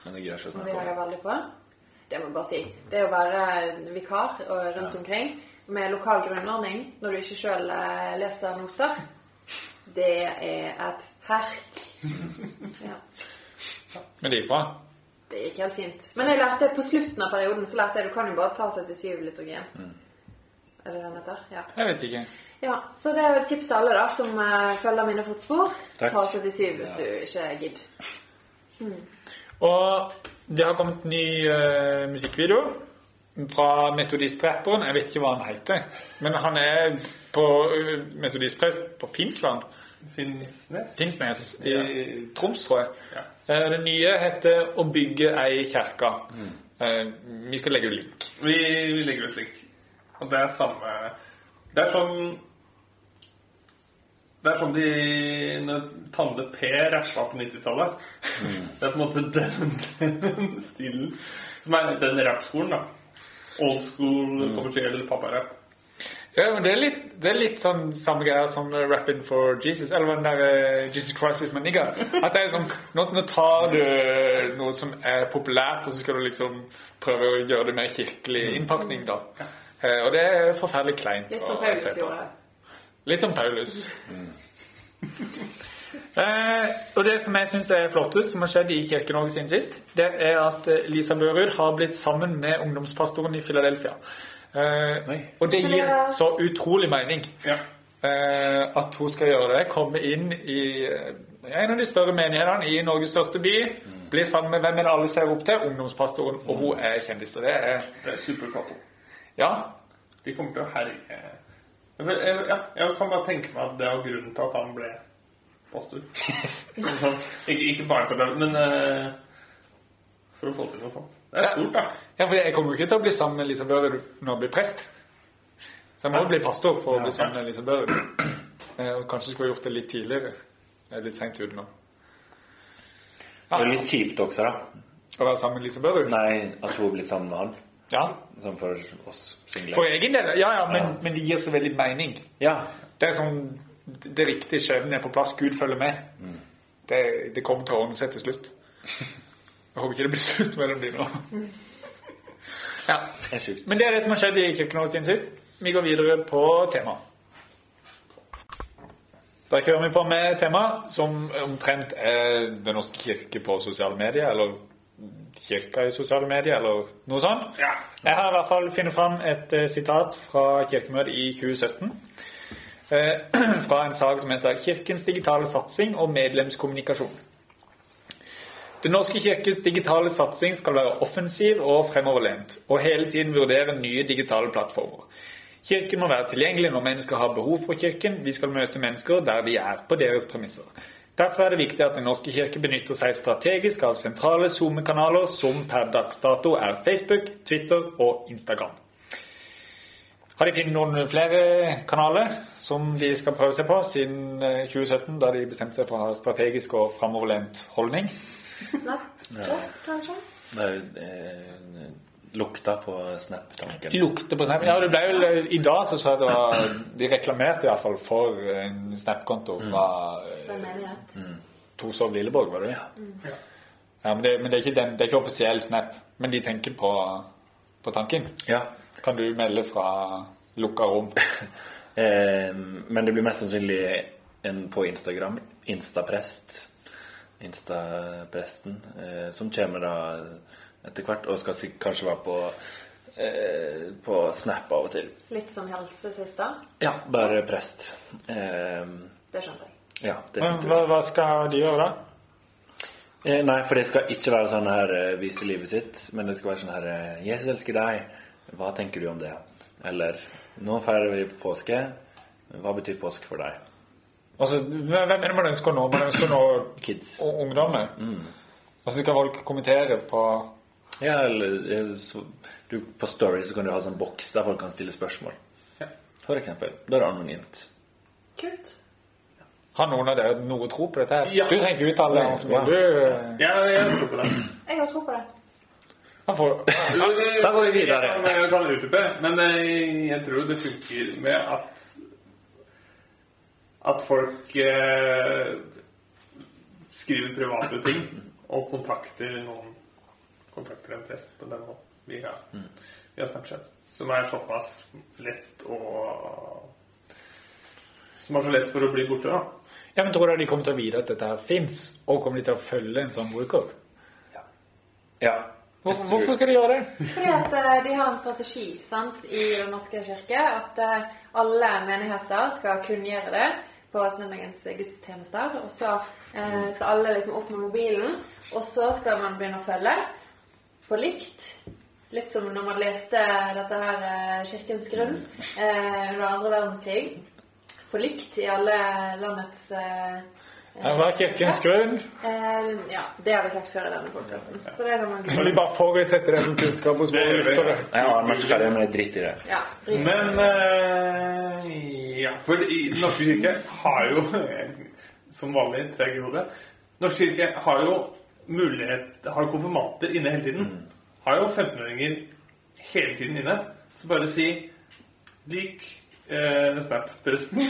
Men det greier ikke å Som vi heier veldig på. Det må jeg bare si. Det å være vikar og rundt omkring med lokal grunnordning når du ikke sjøl leser noter, det er et herk. Ja. Men det gikk bra. Det gikk helt fint. Men jeg lærte på slutten av perioden så lærte jeg du kan jo bare ta 77-liturgien. Er det den heter? Ja. Jeg vet ikke. ja. Så det er et tips til alle da som eh, følger mine fotspor. Takk. Ta 77 hvis du ikke gidder. Og det har kommet ny uh, musikkvideo fra metodistrapperen. Jeg vet ikke hva han heter. Men han er på uh, metodistprest på Finnsland. Finnsnes? Finnsnes i Troms, tror jeg. Ja. Uh, Det nye heter 'Å bygge ei kjerke'. Eh, Vi skal legge ut link. Vi, vi legger ut link. Og det er samme Det er sånn Det er sånn de Når Tande P rappa på 90-tallet. Det er på en måte den, den stilen som er den rappskolen, da. Old school, kommersiell papparapp. Ja, men det er litt, det er litt sånn samme greia som Rapping for Jesus, eller den der uh, Jesus Christ is my nigga. At det er sånn, nå, nå tar du noe som er populært, og så skal du liksom prøve å gjøre det mer kirkelig innpakning, da. Eh, og det er forferdelig kleint Litt som Paulus gjorde. Litt som Paulus. eh, og det som jeg syns er flottest, som har skjedd i Kirke-Norge siden sist, det er at eh, Lisa Børud har blitt sammen med ungdomspastoren i Philadelphia. Eh, og det gir så utrolig mening Ja. eh, at hun skal gjøre det. Komme inn i eh, en av de større menighetene i Norges største by. Bli sammen med hvem alle ser opp til, ungdomspastoren, og hun er kjendis. Og det er Det er Superkapo. Ja. De kommer til å herje Jeg- jeg- Ja, jeg kan bare tenke meg at det var grunnen til at han ble pastor. Ikke, ikke bare på det, men uh, for å få til noe sånt. Det er stort, da. Ja, for jeg kommer jo ikke til å bli sammen med Elisabeth Børud når jeg blir prest. Så jeg må jo bli pastor for å bli sammen med Elisabeth Børud. Eh, kanskje skulle jeg gjort det litt tidligere. Jeg er litt sent ute nå. Det er litt kjipt også, da. Å være sammen med Elisabeth Børud? Nei, at hun er blitt sammen med han. Ja. Som for oss single. For egen del, ja, ja, men, men det gir så veldig mening. Ja. Det er sånn Det riktige skjebnen er på plass. Gud følger med. Det, det kommer til å ordne seg til slutt. Jeg håper ikke det blir slutt mellom de nå. Ja. Det er sjukt. Men det er det som har skjedd i Kirken siden sist. Vi går videre på tema. Da kjører vi på med tema som omtrent er Den norske kirke på sosiale medier, eller kirka i sosiale medier, eller noe sånt. Ja. Jeg har i hvert fall funnet fram et eh, sitat fra kirkemøtet i 2017. Eh, fra en sak som heter 'Kirkens digitale satsing og medlemskommunikasjon'. Den norske kirkes digitale satsing skal være offensiv og fremoverlent, og hele tiden vurdere nye digitale plattformer. Kirken må være tilgjengelig når mennesker har behov for kirken. Vi skal møte mennesker der de er, på deres premisser. Derfor er det viktig at Den norske kirke benytter seg strategisk av sentrale SoMe-kanaler som per dags dato er Facebook, Twitter og Instagram. Har de funnet noen flere kanaler som de skal prøve seg på siden eh, 2017, da de bestemte seg for å ha strategisk og framoverlent holdning? Snapchat, kanskje? Det er eh, lukta på Snap-tanken. Lukta på Snap. Ja, det ble vel eh, I dag så sa jeg at det var, de reklamerte i hvert fall for en Snap-konto fra mm. Torshov Lilleborg, var det det? Ja, men, det, men det, er ikke den, det er ikke offisiell Snap. Men de tenker på, på tanken. Ja. Kan du melde fra lukka rom? Eh, men det blir mest sannsynlig en på Instagram. Instaprest. Instapresten. Eh, som kommer da etter hvert, og skal kanskje være på, eh, på Snap av og til. Litt som helse sist, da? Ja, bare prest. Eh, Det skjønte jeg. ja, det skjønte hva- hva skal de gjøre da? Eh, nei, for det skal ikke være sånn her eh, vise livet sitt, men det skal være sånn her eh, 'Jesus elsker deg. Hva tenker du om det?' Eller 'Nå feirer vi påske. Hva betyr påske for deg?' Altså, hvem er det man ønsker å nå? Man ønsker å nå Kids. ungdommer. Altså skal folk kommentere på Ja, eller så, du, på Story så kan du ha sånn boks der folk kan stille spørsmål. For eksempel. Da er det anonymt. Kult. Har noen av dere noe tro på dette? her? Ja. Du trenger ikke uttale deg, Du Ja, jeg tror på det. Jeg har tro på det. han får, Da går vi videre. Ja, Jeg kan utdype, men eh, jeg tror det funker med at at folk eh, skriver private ting og kontakter noen kontakter en prest på den måten via, via Snapchat. Som er såpass lett og Som er så lett for å bli borte, da. Ja, men Tror du de kommer til å vite at dette her fins, og kommer de til å følge en sånn bruker? Ja. Hvorfor, hvorfor skal de gjøre det? Fordi at eh, de har en strategi sant, i Den norske kirke. At eh, alle menigheter skal kunngjøre det på søndagens gudstjenester. Og så eh, skal alle liksom opp med mobilen, og så skal man begynne å følge på likt. Litt som når man leste dette her eh, Kirkens grunn eh, under andre verdenskrig. På likt i alle landets eh, Ja, Hva er kirkens grunn? eh, Ja, det har vi sagt før i denne podkasten. Så det kan man Når de bare forutsetter det som kunnskap hos våre lyttere? Ja, har skal det, men dritt i det. Ja. Men eh, Ja, for i Den norske kirke har jo som vanlig treg i hodet. Norsk kirke har jo mulighet Har konfirmanter inne hele tiden. Har jo 15-åringer hele tiden inne. Så bare si Lik eh, Snap-presten.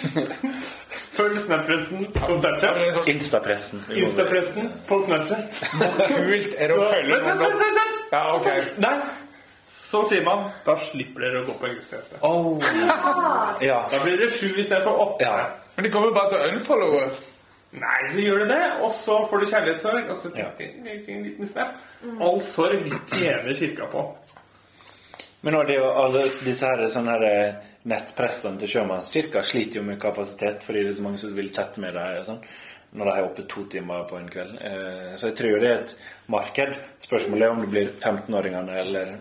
Følg Snap-presten på Snapchat. Insta-presten. Insta-presten på Snapchat. Kult er å følge vent, vent, vent. Ja, okay. Nei. Så sier man da slipper dere å gå på en gudstjeneste. Oh. Ja. Da blir det sju istedenfor åtte. Ja. Men de kommer bare til å unfollowe. Nei, så gjør du det, og så får du kjærlighetssorg, og så Ja. tenker jeg en liten snap. All sorg tjener kirka på. Men er alle disse her, sånne her eh, nettprestene til Sjømannskirka sliter jo med kapasitet fordi det er så mange som vil chatte med og sånn, når de er oppe to timer på en kveld. Eh, Så jeg tror det er et marked. Spørsmålet er om det blir 15-åringene eller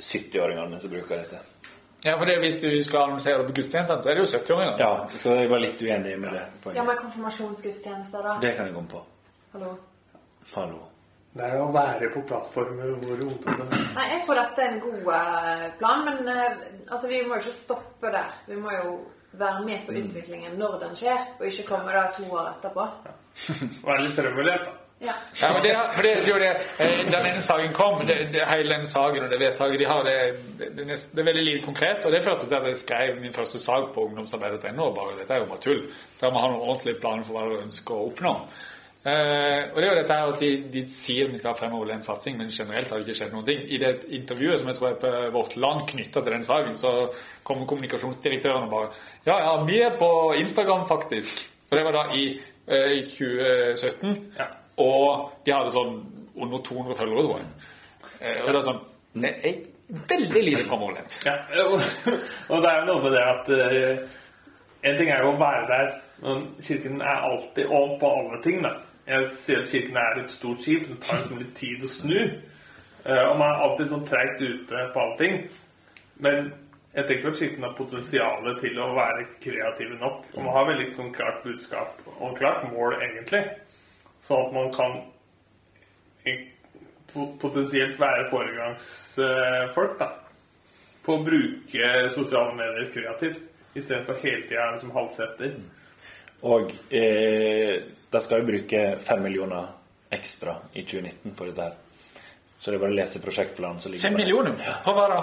70-åringene som bruker dette. Ja, for det, Hvis du skal annonsere det på gudstjenesten, så er det jo 70-åringer. Ja, så jeg var litt uenig med det Ja, Men konfirmasjonsgudstjenester, da. Det kan jeg komme på. Hallo. Hallo. Det er å være på plattformer hvor ungdommen Nei, jeg tror dette er en god eh, plan, men eh, altså, vi må jo ikke stoppe der. Vi må jo være med på utviklingen når den skjer, og ikke komme da to år etterpå. Være litt fremoverlent, da. Ja. Ja, men det, for det, det, det, eh, Den ene saken kom, det, det, hele den saken og det vedtaket de har, det, det, er veldig lite konkret. Og det førte til at jeg skrev min første sak på ungdomsarbeidet.no. bare, Dette er jo bare tull. Der må ha noen ordentlige planer for hva de ønsker å oppnå. Eh, og det er jo dette her at de, de sier vi skal ha fremoverlent satsing, men generelt har det ikke skjedd noen ting. I det intervjuet som jeg tror er på Vårt Land knytta til den saken, så kommer kommunikasjonsdirektøren og bare Ja, ja, vi er på Instagram, faktisk. Og det var da i eh, i 2017. Ja. Og de hadde sånn under 200 følgere, tror jeg. Og det er sånn det er veldig lite framoverlent. Ja, og, og det er jo noe med det at eh, En ting er jo å være der, men kirken er alltid om på alle ting. da. Jeg ser at kirken er et stort skip. Det tar liksom litt tid å snu. Eh, og man er alltid sånn treigt ute på alle ting. Men Jeg tenker at Kirken har potensial til å være kreative nok. Og man har veldig sånn klart budskap og klart mål, egentlig. Sånn at man kan eh, potensielt være foregangsfolk, da. På å bruke sosiale medier kreativt. Istedenfor hele tida som halvsetter. Og eh, de skal jo bruke fem millioner ekstra i 2019 på dette her. Så det er bare å lese prosjektplanen Fem millioner? Hva på det.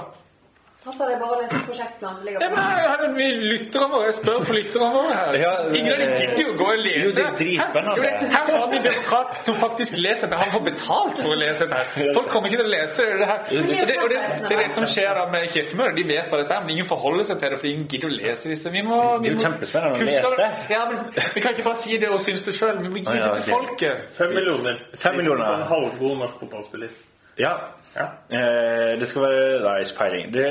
Altså, det er bare å lese prosjektplanen som ligger Ja, på men vi lyttere våre. Spør på lytterne våre her. Ja, Ingen av de gidder jo å gå og lese. Jo, det er. Her, jo, her har vi en byråkrat som faktisk leser det. Han får betalt for å lese det her. Folk kommer ikke til å lese det her. Og de det, og det, det er det som skjer da med kirkemøter. De vet hva dette er, men ingen forholder seg til det fordi ingen gidder å lese disse. Vi må, vi må- kjempespennende å kunnskap- lese. Ja, men Vi kan ikke bare si det og synes det sjøl. Vi må gi det til folket. Fem millioner. Fem millioner. Er En halvgod norsk fotballspiller. Ja. Ja. Eh, det skal være Nei, ikke peiling. Det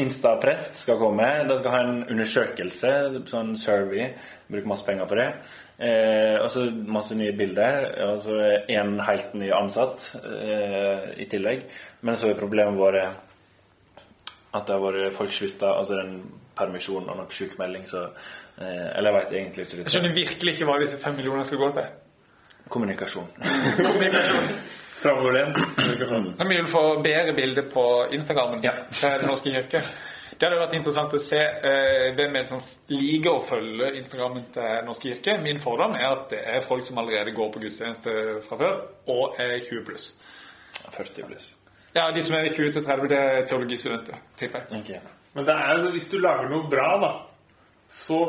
Instaprest skal komme. De skal ha en undersøkelse, sånn survey. Bruke masse penger på det. Eh, og så masse nye bilder. Og så én helt ny ansatt eh, i tillegg. Men så er problemet vært at det har vært folk slutta, altså den permisjonen og nok sykemelding, så eh, Eller jeg vet egentlig ikke Jeg skjønner virkelig ikke hva disse fem millionene skal gå til. Kommunikasjon. Framoverlent. Så vi vil få bedre bilder på Instagrammen Ja. til Den norske kirke. Det hadde vært interessant å se eh, hvem er som liker å følge Instagrammen til Den norske kirke. Min fordom er at det er folk som allerede går på gudstjeneste fra før, og er 20 pluss. 40 pluss. Ja, de som er 20 til 30, det er teologistudenter, tipper jeg. Okay. Men det er hvis du lager noe bra, da, så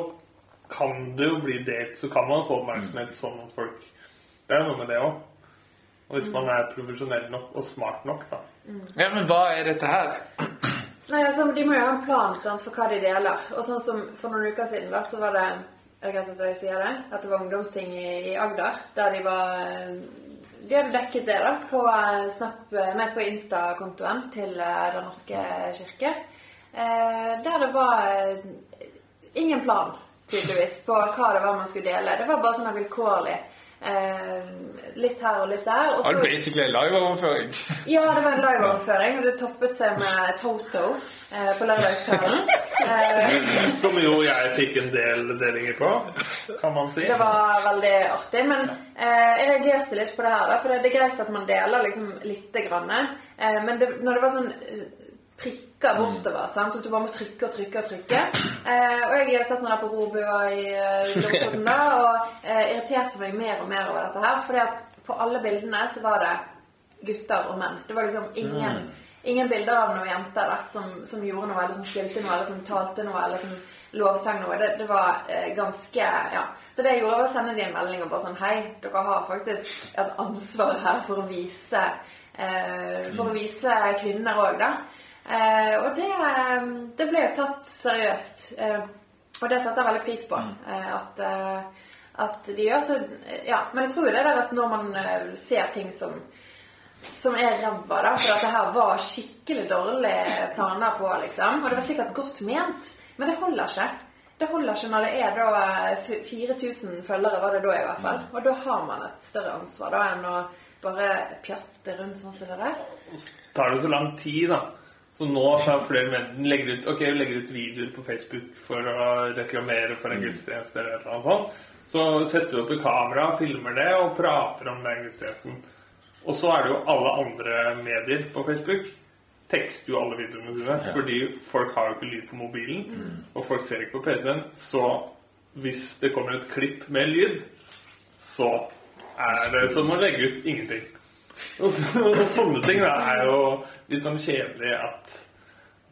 kan det jo bli delt. Så kan man få oppmerksomhet sånn at folk Det er noe med det òg. Og hvis man er profesjonell nok og smart nok, da. Ja, men hva er dette her? Nei, altså, De må jo ha en plan sant, for hva de deler. Og sånn som For noen uker siden da, så var det Er det greit at jeg sier det? At det var ungdomsting i, i Agder. Der de var De hadde dekket det da på, eh, Snap, nei, på Insta-kontoen til eh, Den norske kirke. Eh, der det var eh, ingen plan, tydeligvis, på hva det var man skulle dele. Det var bare sånn vilkårlig. Eh, litt her og litt der. Og Det så, er basically en liveoverføring. ja, det var en liveoverføring, og det toppet seg med Toto eh, på lørdagskvelden. Eh, Som jo jeg fikk en del delinger på, kan man si. det var veldig artig. Men eh, jeg reagerte litt på det her, da, for det, er greit at man deler liksom lite grann. Eh, men det, når det var sånn eh, prikker bortover, sant? at du bare må trykke og trykke og trykke eh, Og jeg satt meg der på robua i eh, Lofoten da, og eh, irriterte meg mer og mer over dette her. fordi at på alle bildene så var det gutter og menn. Det var liksom ingen Ingen bilder av noen jenter da, som, som gjorde noe, eller som spilte noe, eller som talte noe, eller som lovsang noe. Det, det var eh, ganske Ja. Så det jeg gjorde, var å sende dem en melding og bare sånn Hei, dere har faktisk et ansvar her for å vise eh, For å vise kvinner òg, da. Eh, og det, eh, det ble jo tatt seriøst. Eh, og det setter jeg veldig pris på. Eh, at, at de gjør så Ja. Men jeg tror jo det der at når man ser ting som som er ræva, da. For at det her var skikkelig dårlige planer på, liksom. Og det var sikkert godt ment, men det holder ikke. Det holder ikke når det er da 4000 følgere, var det da i hvert fall. Og da har man et større ansvar da enn å bare pjatte rundt sånn som det der. tar det så lang tid, da. Så nå har flere menn legger ut, okay, legger ut videoer på Facebook for å reklamere for en gudstjeneste eller et eller annet sånt. Så setter du opp i kamera, filmer det og prater om den gudstjenesten. Og så er det jo alle andre medier på Facebook. Tekster jo alle videoene sine. Fordi folk har jo ikke lyd på mobilen, og folk ser ikke på PC-en. Så hvis det kommer et klipp med lyd, så er det som å legge ut ingenting. Og, så, og sånne ting da, er jo litt sånn kjedelig at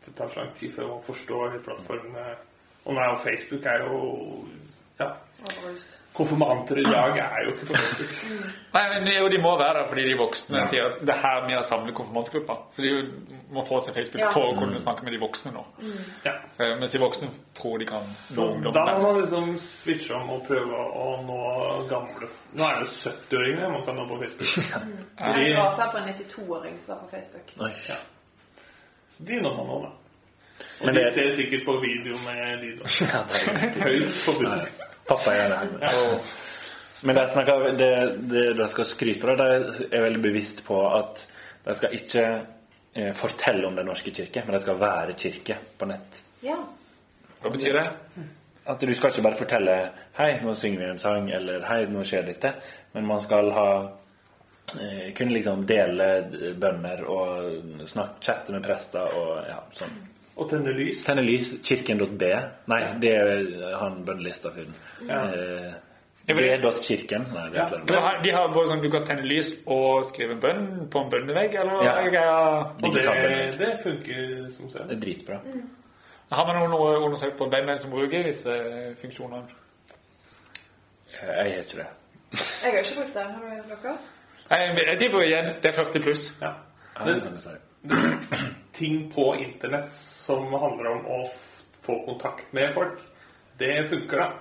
det tar så lang tid før man forstår plattformene. Og nå er jo Facebook er jo Ja. Overalt. Konfirmanter i dag er jo ikke på Facebook. Nei, men jo, De må være der fordi de voksne sier at det er her vi har samlet konfirmantgruppa. Så de må få seg Facebook Ja. for å kunne snakke med de voksne nå. Ja. Eh, Mens de voksne tror de kan nå ungdommen. da må man liksom switche om og prøve å nå gamle Nå er det 70-åringene man kan nå på Facebook. Det Fordi, var i hvert fall for en 92-åring som er på Facebook. Oi. ja. Så de når man nå, da. Og Men de det- ser sikkert på video med lyd. Ja, er Høyt på bussen. Pappa er det. Og, men de, snakker, det, det de skal skryte for, de er veldig bevisst på at de skal ikke eh, fortelle om Den norske kirke, men det skal være kirke på nett. Ja. Hva betyr det? At du skal ikke bare fortelle 'Hei, nå synger vi en sang', eller 'Hei, nå skjer dette', men man skal ha eh, kunne liksom dele bønner og snakke, chatte med prester og ja, sånn. Og tenne lys. Tenne lys, kirken.b. Nei, det er han bønnelista-fyren. Eh, V.kirken. Nei, De har, de har både sånn du kan tenne lys og skrive en bønn på en bønnevegg, eller Ja. Og det, det funker som Det er dritbra. Har man noen undersøkt på hvem er som bruker disse funksjonene? Jeg har ikke det. Jeg har ikke brukt det. Har du dere? Jeg, tipper igjen det er 40 pluss. Ja. Ja, Men det. Ting på internett som handler om å få kontakt med folk, det funker, da.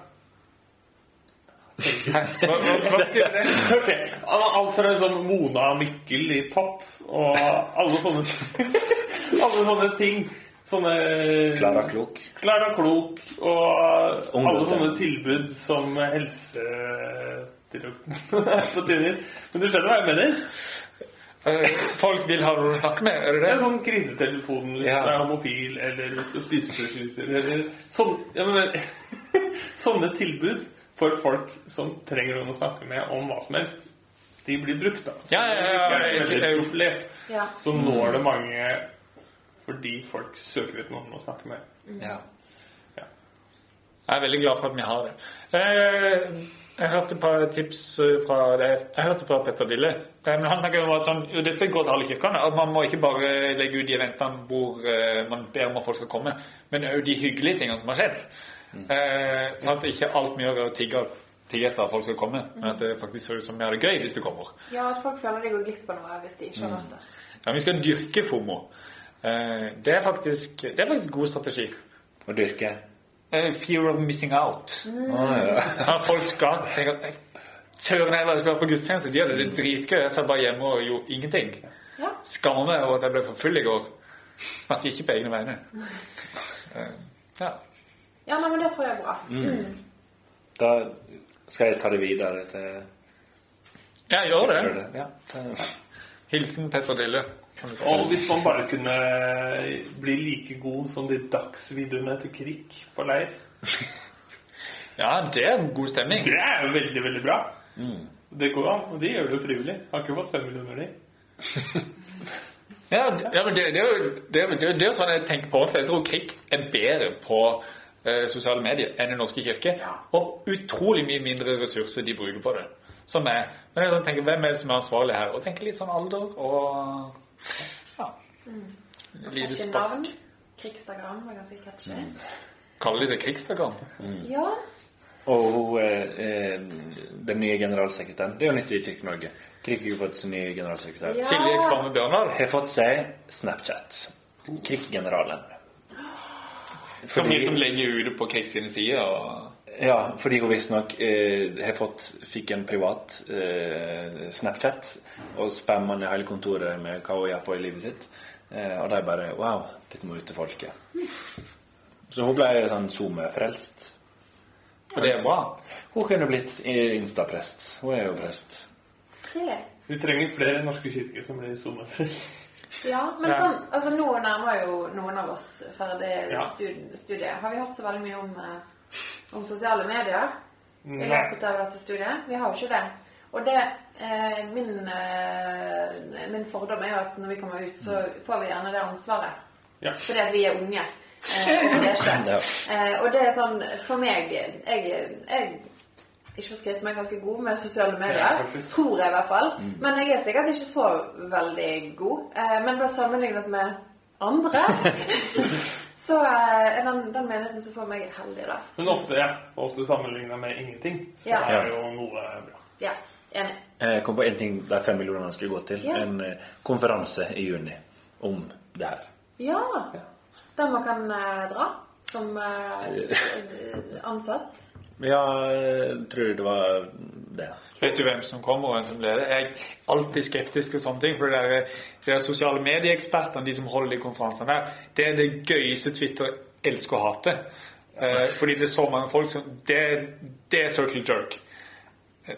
Hva, hva, hva det? Alt fra en sånn Mona Mikkel i topp og alle sånne Alle sånne ting. Sånne Klara Klok. Klara Klok og alle sånne tilbud som helse. Men du skjønner hva jeg mener? Eh, Folk vil ha noen å snakke med, er det Det er det? sånn krisetelefon hvis Ja. du er homofil eller hvis du spiser forstyrrelser eller sånn, ja, men, Sånne tilbud for folk som trenger noen å snakke med om hva som helst, de blir brukt, da. Så Ja, ja, ja, det er veldig profilert. Ja. Så når det mange fordi folk søker ut noen å snakke med. Ja. Ja. Jeg er veldig glad for at vi har det. Eh, Jeg hørte et par tips eh, fra det. Jeg hørte fra Petter Dille. Eh, Men han snakker om at sånn, jo, dette går til alle kirkene. At man må ikke bare legge ut de eventene hvor eh, man ber om at folk skal komme, men òg de hyggelige tingene som har skjedd. Eh, sånn at ikke alt vi gjør er å tigge, tigge etter at folk skal komme, men at det faktisk ser ut som vi har det gøy hvis du kommer. Ja, at folk føler de går glipp av noe hvis de ikke har vært der. Ja, Vi skal dyrke FOMO. Eh, Det er faktisk, det er faktisk god strategi. Å dyrke. Eh, Fear of missing out. Å, ja. Sånn at folk skal tenke Søren heller, jeg skal være på gudstjeneste. De hadde det dritgøy. Jeg satt bare hjemme og gjorde ingenting. Ja. Skammer meg over at jeg ble for full i går. Snakker ikke på egne vegne. Eh, Ja. ja, nei, men det tror jeg er bra. Mm. Da skal jeg ta det videre til ja, gjør det. Det. Ja, Hilsen Petter Dille. Og hvis man bare kunne bli like god som de dagsvideoene til Krik på leir Ja, det er god stemning. Det er jo veldig, veldig bra. Det går an, og de gjør det jo frivillig. Har ikke fått fem millioner, de. Ja, ja, men det, det, er jo, det, det, er jo- sånn jeg tenker på. For jeg tror Krik er bedre på eh, sosiale medier enn Den norske kirke. Og utrolig mye mindre ressurser de bruker på det. Som er, men jeg sånn, tenker, Hvem er det som er ansvarlig her? Og tenker litt sånn alder og ja. Lite Catchy spark. navn. Krigsdagram var ganske catchy. Kaller de seg krigsdagram? Ja. Og hun, eh, eh, den nye generalsekretæren Det er jo nytt i Kirke-Norge. Krik har fått sin nye generalsekretær. Ja. Silje Kvamme Bjørndal. Har fått seg Snapchat. Krik-generalen. Som liksom legger ut på Krik sine sider. Og, Ja, fordi hun visstnok eh, fikk en privat eh, Snapchat og spammer ned hele kontoret med hva hun gjør på i livet sitt. Eh, og de bare Wow, dette må ut til folket. Så hun ble sånn SoMe-frelst. og det er bra. Hun kunne blitt instaprest. Hun er jo prest. Stilig. Vi trenger flere norske kirker som blir sommerfrelst. Ja, men Ja. sånn, altså nå nærmer jo noen av oss ferdig Ja. studiet. Har vi hørt så veldig mye om, eh, om sosiale medier i løpet av dette studiet? Vi har jo ikke det. Og det, eh, min, eh, min fordom er jo at når vi kommer ut, så får vi gjerne det ansvaret. Ja. Fordi at vi er unge. Eh, og freshe. Ja. Eh, og det er sånn, for meg Jeg, jeg ikke for skryt, men jeg er ganske god med sosiale medier. Ja, tror jeg i hvert fall. Men jeg er sikkert ikke så veldig god. Eh, men bare sammenlignet med andre, så eh, den, den menigheten som får meg heldig, da. Men ofte, ja, ofte sammenligna med ingenting, så Ja. er jo noe bra. Ja, enig. Jeg kom på en ting de fem millionene skulle gå til. Ja. En eh, konferanse i juni om det her. Ja. Der man kan eh, dra som eh, ansatt. Ja, jeg tror det var det. Vet du hvem som kommer og hvem som leder? Jeg er alltid skeptisk til sånne ting. For det er, de der sosiale medieekspertene, de som holder de konferansene der, det er det gøyeste Twitter elsker å hate. Eh, fordi det er så mange folk som Det, det er circle jerk. Eh,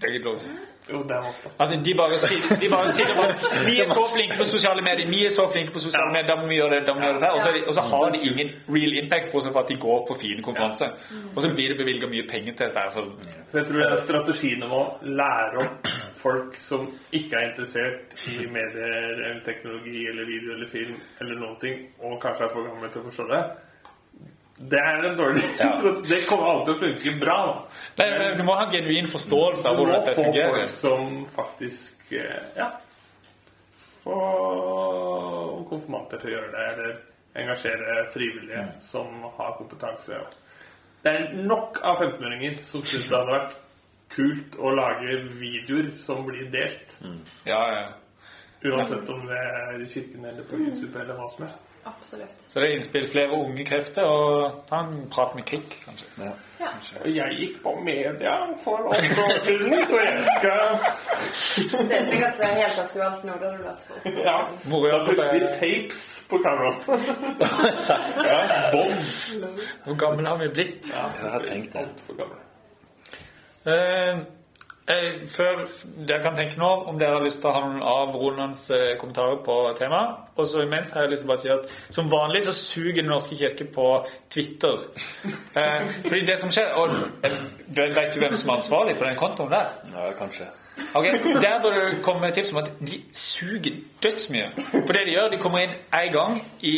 Det er ikke lov å si. Jo, det var flott. At de bare sier, de bare sier bare, Vi er så flinke på sosiale medier, vi er så flinke på sosiale medier, da må vi gjøre det, da må vi gjøre det. Og så, og så har de ingen real impact, bortsett fra at de går på fine konferanser. Og så blir det bevilga mye penger til dette. Så jeg tror det er strategien om å lære opp folk som ikke er interessert i medier eller teknologi eller video eller film eller noen ting, og kanskje er for gamle til å forstå det, det er en dårlig Det kommer alltid til å funke bra. Nei, men Du må ha genuin forståelse av Du må få folk som faktisk eh, Ja. Få konfirmanter til å gjøre det, eller engasjere frivillige som har kompetanse. Det er nok av 15-åringer som syns det hadde vært kult å lage videoer som blir delt. Ja, ja. Uansett om det er i kirken eller på YouTube eller hva som helst. Absolutt. Så det er innspill flere unge krefter, og ta en prat med Krik, kanskje. Ja. Og jeg gikk på media for åtte år siden, så jeg skal Det er sikkert helt aktuelt nå. Det har du vært for Ja. Da brukte vi tapes på kameraet. ja, bånd. Hvor gamle har vi blitt? Ja, Jeg har tenkt det. Altfor gamle. Eh, eh, før dere kan tenke nå om dere har lyst til å ha noen av Ronans eh, kommentarer på temaet. Og så imens har jeg lyst til å bare si at som vanlig så suger Den norske kirke på Twitter. Eh, fordi det som skjer og eh, Vet du hvem som er ansvarlig for den kontoen der? Ja, kanskje. Ok, Der bør det komme tips om at de suger dødsmye. For det de gjør, de kommer inn én gang i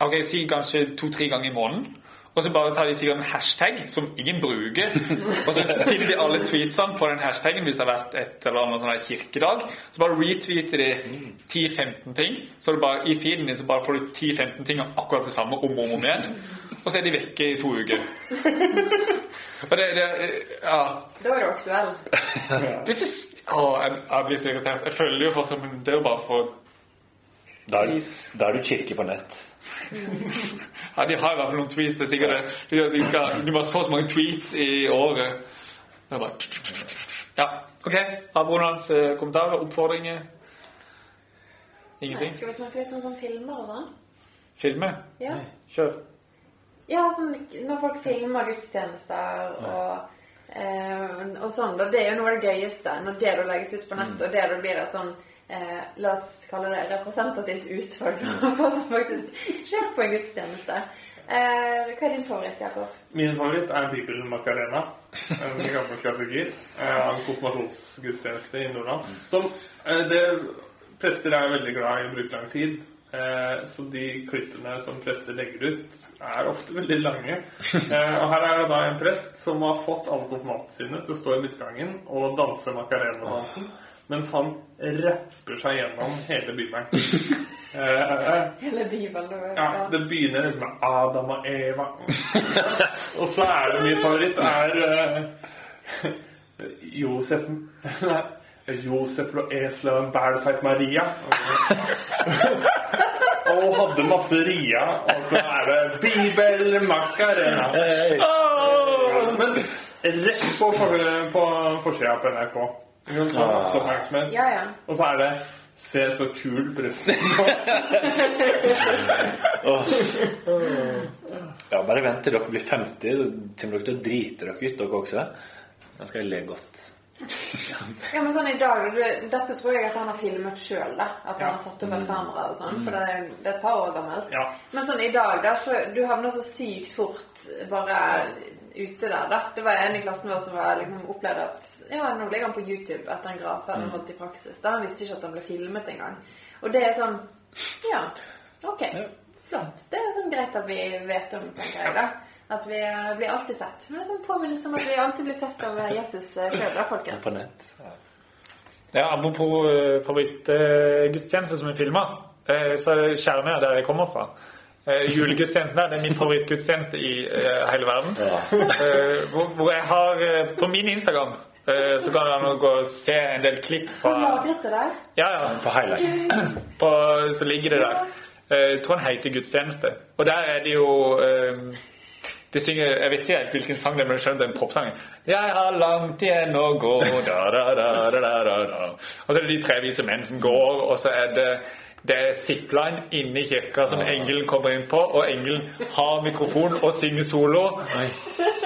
Ok, Si kanskje to-tre ganger i måneden. Og så bare tar de sikkert en hashtag som ingen bruker. Og så finner de alle tweetsene på den hashtaggen hvis det har vært et eller annet sånn kirkedag. Så bare retweeter de 10-15 ting. Så bare, i feeden din så bare får du 10-15 ting om akkurat det samme om og om, igjen. Og så er de vekke i to uker. Og det, det Ja. Da er du aktuell. Det er så, å, jeg, jeg blir så irritert. Jeg føler jo fortsatt, men det er jo bare for da er du kirke på nett. Ja, de har i hvert fall noen tweets. Det er sikkert det. De, de, skal, de må ha så og så mange tweets i året. Bare Ja, OK. Ronalds eh, kommentarer? Oppfordringer? Ingenting? Skal vi snakke litt om sånne filmer og sånn? Filmer? Ja. Kjør. Ja, sånn, når folk filmer gudstjenester og, eh, og sånn, da, det er jo noe av det gøyeste. Når det da legges ut på nett, og det da blir et sånn eh, La oss kalle det representativt utvalg som faktisk skjer på en gudstjeneste. Eh, hva er din favoritt, Jakob? Min favoritt er Bibelen Macarena. En gammel klassiker. eh, en konfirmasjonsgudstjeneste i Nordland. Som eh, det, Prester er veldig glad i å bruke lang tid. eh, Så de klippene som prester legger ut, er ofte veldig lange. Eh, Og her er det da en prest som har fått alle konfirmantene sine til å stå i midtgangen og danse Macarena-dansen, mens han rapper seg gjennom hele Bibelen. Eh, Hele Bibelen? ja, det begynner liksom med Adam og Eva. og så er det min favoritt er uh, Josef Nei, Josef og eselen Bælfeit Maria. og hadde masse ria, og så er det Bibel Macarena. Men rett på, for, på forsida på NRK. Hun får masse oppmerksomhet. Ja, ja. Og så er det Se så kul presten Ja, bare vent til dere blir 50, så kommer dere til å drite dere ut, dere også. Da skal jeg le godt. Ja, men sånn i dag, du, Dette tror jeg at han har filmet sjøl. At han har satt opp et kamera og sånn. For det er, det er et par år gammelt. Ja. Men sånn i dag, da, så du havner så sykt fort bare ute der, da. Det var en i klassen vår som var, liksom, opplevde at Ja, nå ligger han på YouTube etter en graf han holdt i praksis. Da Han visste ikke at han ble filmet engang. Og det er sånn Ja, ok. Flott. Det er sånn greit at vi vet om, tenker jeg, da. At vi eh, blir alltid sett. Men det er sånn påminnelse om at vi alltid blir sett av eh, Jesus sjøl, da, folkens. På nett. Ja, apropos favorittgudstjeneste som er filma, så er det Skjermøya der jeg kommer fra. Uh, julegudstjenesten der det er min favorittgudstjeneste i eh, hele verden. Eh, hvor, hvor jeg har eh, På min Instagram eh, så kan man gå og se en del klipp Har du fra lagret det der? Ja, ja. På highlight. På, så ligger det der. Eh, Jeg tror den heter Gudstjeneste. Og der er det jo eh, De synger Jeg vet ikke helt hvilken sang det er, men jeg skjønner en poppsang Jeg har langt igjen å gå da, da, da, da, da, da, da. Og så er det de tre vise menn som går, og så er det det er zipline inne i kirka som engelen kommer inn på, og engelen har mikrofon og synger solo.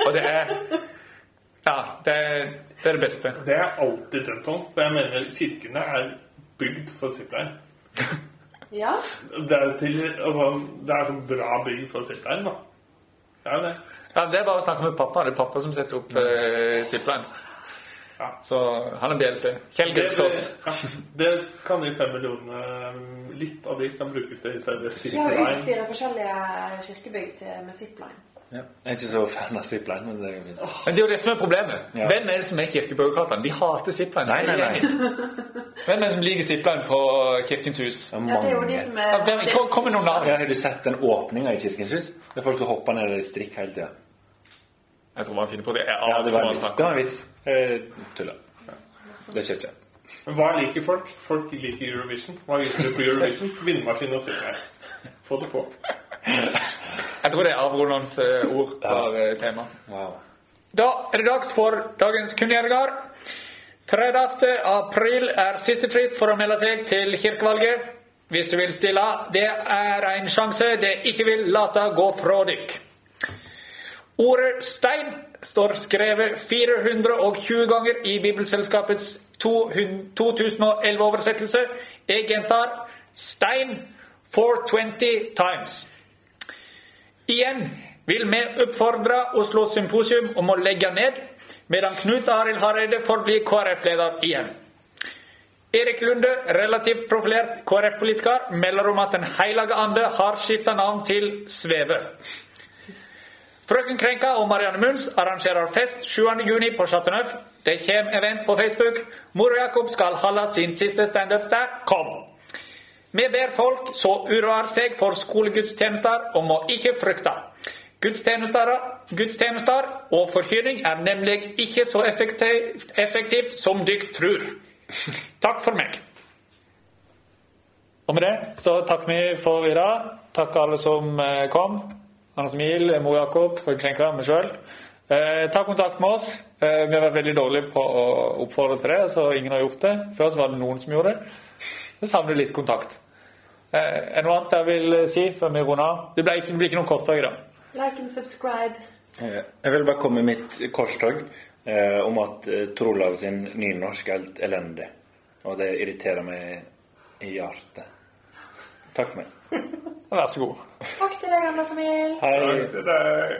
Og det er Ja, det, det er det beste. Det har jeg alltid drømt om. For jeg mener kirkene er bygd for zipline. Ja. Det er til altså, Det er så bra bygd for zipline, da. Det er det. Ja, Det er bare å snakke med pappa. Det er pappa som setter opp eh, zipline. Ja. Så han er BLT. Kjell Det, ja, det kan de fem millionene Litt av de kan brukes til selve har jo zipline. utstyret forskjellige kirkebygg til, med zipline. Ja. Jeg er ikke så fan av zipline, men det er jo fint. Men det er jo det som er problemet. Ja. Hvem er det som er kirkebyråkratene? De hater zipline. Nei, nei, nei. Hvem er det som liker zipline på Kirkens hus? Det er Ja, det er jo de som som Ja, er hvem- kom med noen navn. Ja, har du sett den åpninga i Kirkens hus? Det er folk som hopper ned i strikk hele tida. Jeg tror man finner på det. Jeg Ja, det var en vits. Det var en vits. Tulla. tuller. Det skjer ikke. Men hva liker folk? Folk liker Eurovision. Hva liker du på Eurovision? Vindmaskin og zipline. Få det på. Jeg tror det er avrundens eh, ord for eh, temaet. Wow. Da er det dags for dagens kunngjøringer. 30. april er siste frist for å melde seg til kirkevalget. Hvis du vil stille, det er en sjanse det ikke vil late gå fra dykk. Ordet stein står skrevet 420 ganger i Bibelselskapets 2011-oversettelse. Jeg gjentar stein 420 times. Igjen vil vi oppfordre Oslo Symposium om å legge ned, medan Knut Arild Hareide får bli KrF-leder igjen. Erik Lunde, relativt profilert KrF-politiker, melder om at Den hellige ande har skifta navn til Sveve. Frøken Krenka og Marianne Munns arrangerer fest 7.6 på Chateau Neuf. Det kommer event på Facebook. Mor Jakob skal holde sin siste standup der. Kom! Vi ber folk som uroer seg for skolegudstjenester, om å ikke frykte. Gudstjenester, gudstjenester og forkynning er nemlig ikke så effektivt, effektivt som dere tror. Takk for meg. Og med det så takker vi for i dag. Takk alle som eh, kom. Anders Mil, Mo Jakob, Frøken Krenka, meg sjøl. Eh, ta kontakt med oss. Eh, vi har vært veldig dårlige på å oppfordre til det, så ingen har gjort det. Før så var det noen som gjorde det. Så savner litt kontakt. Eh, er det noe annet jeg vil eh, si før vi runder av? Det blir ikke, det blir ikke noe korstog i dag. Like and subscribe. Eh, Jeg vil bare komme med mitt korstog eh, om at Trolav sin nynorsk er helt elendig. Og det irriterer meg i hjertet. Takk for meg. Vær så god. Takk til deg, Anders Emil. Hei. Takk til deg.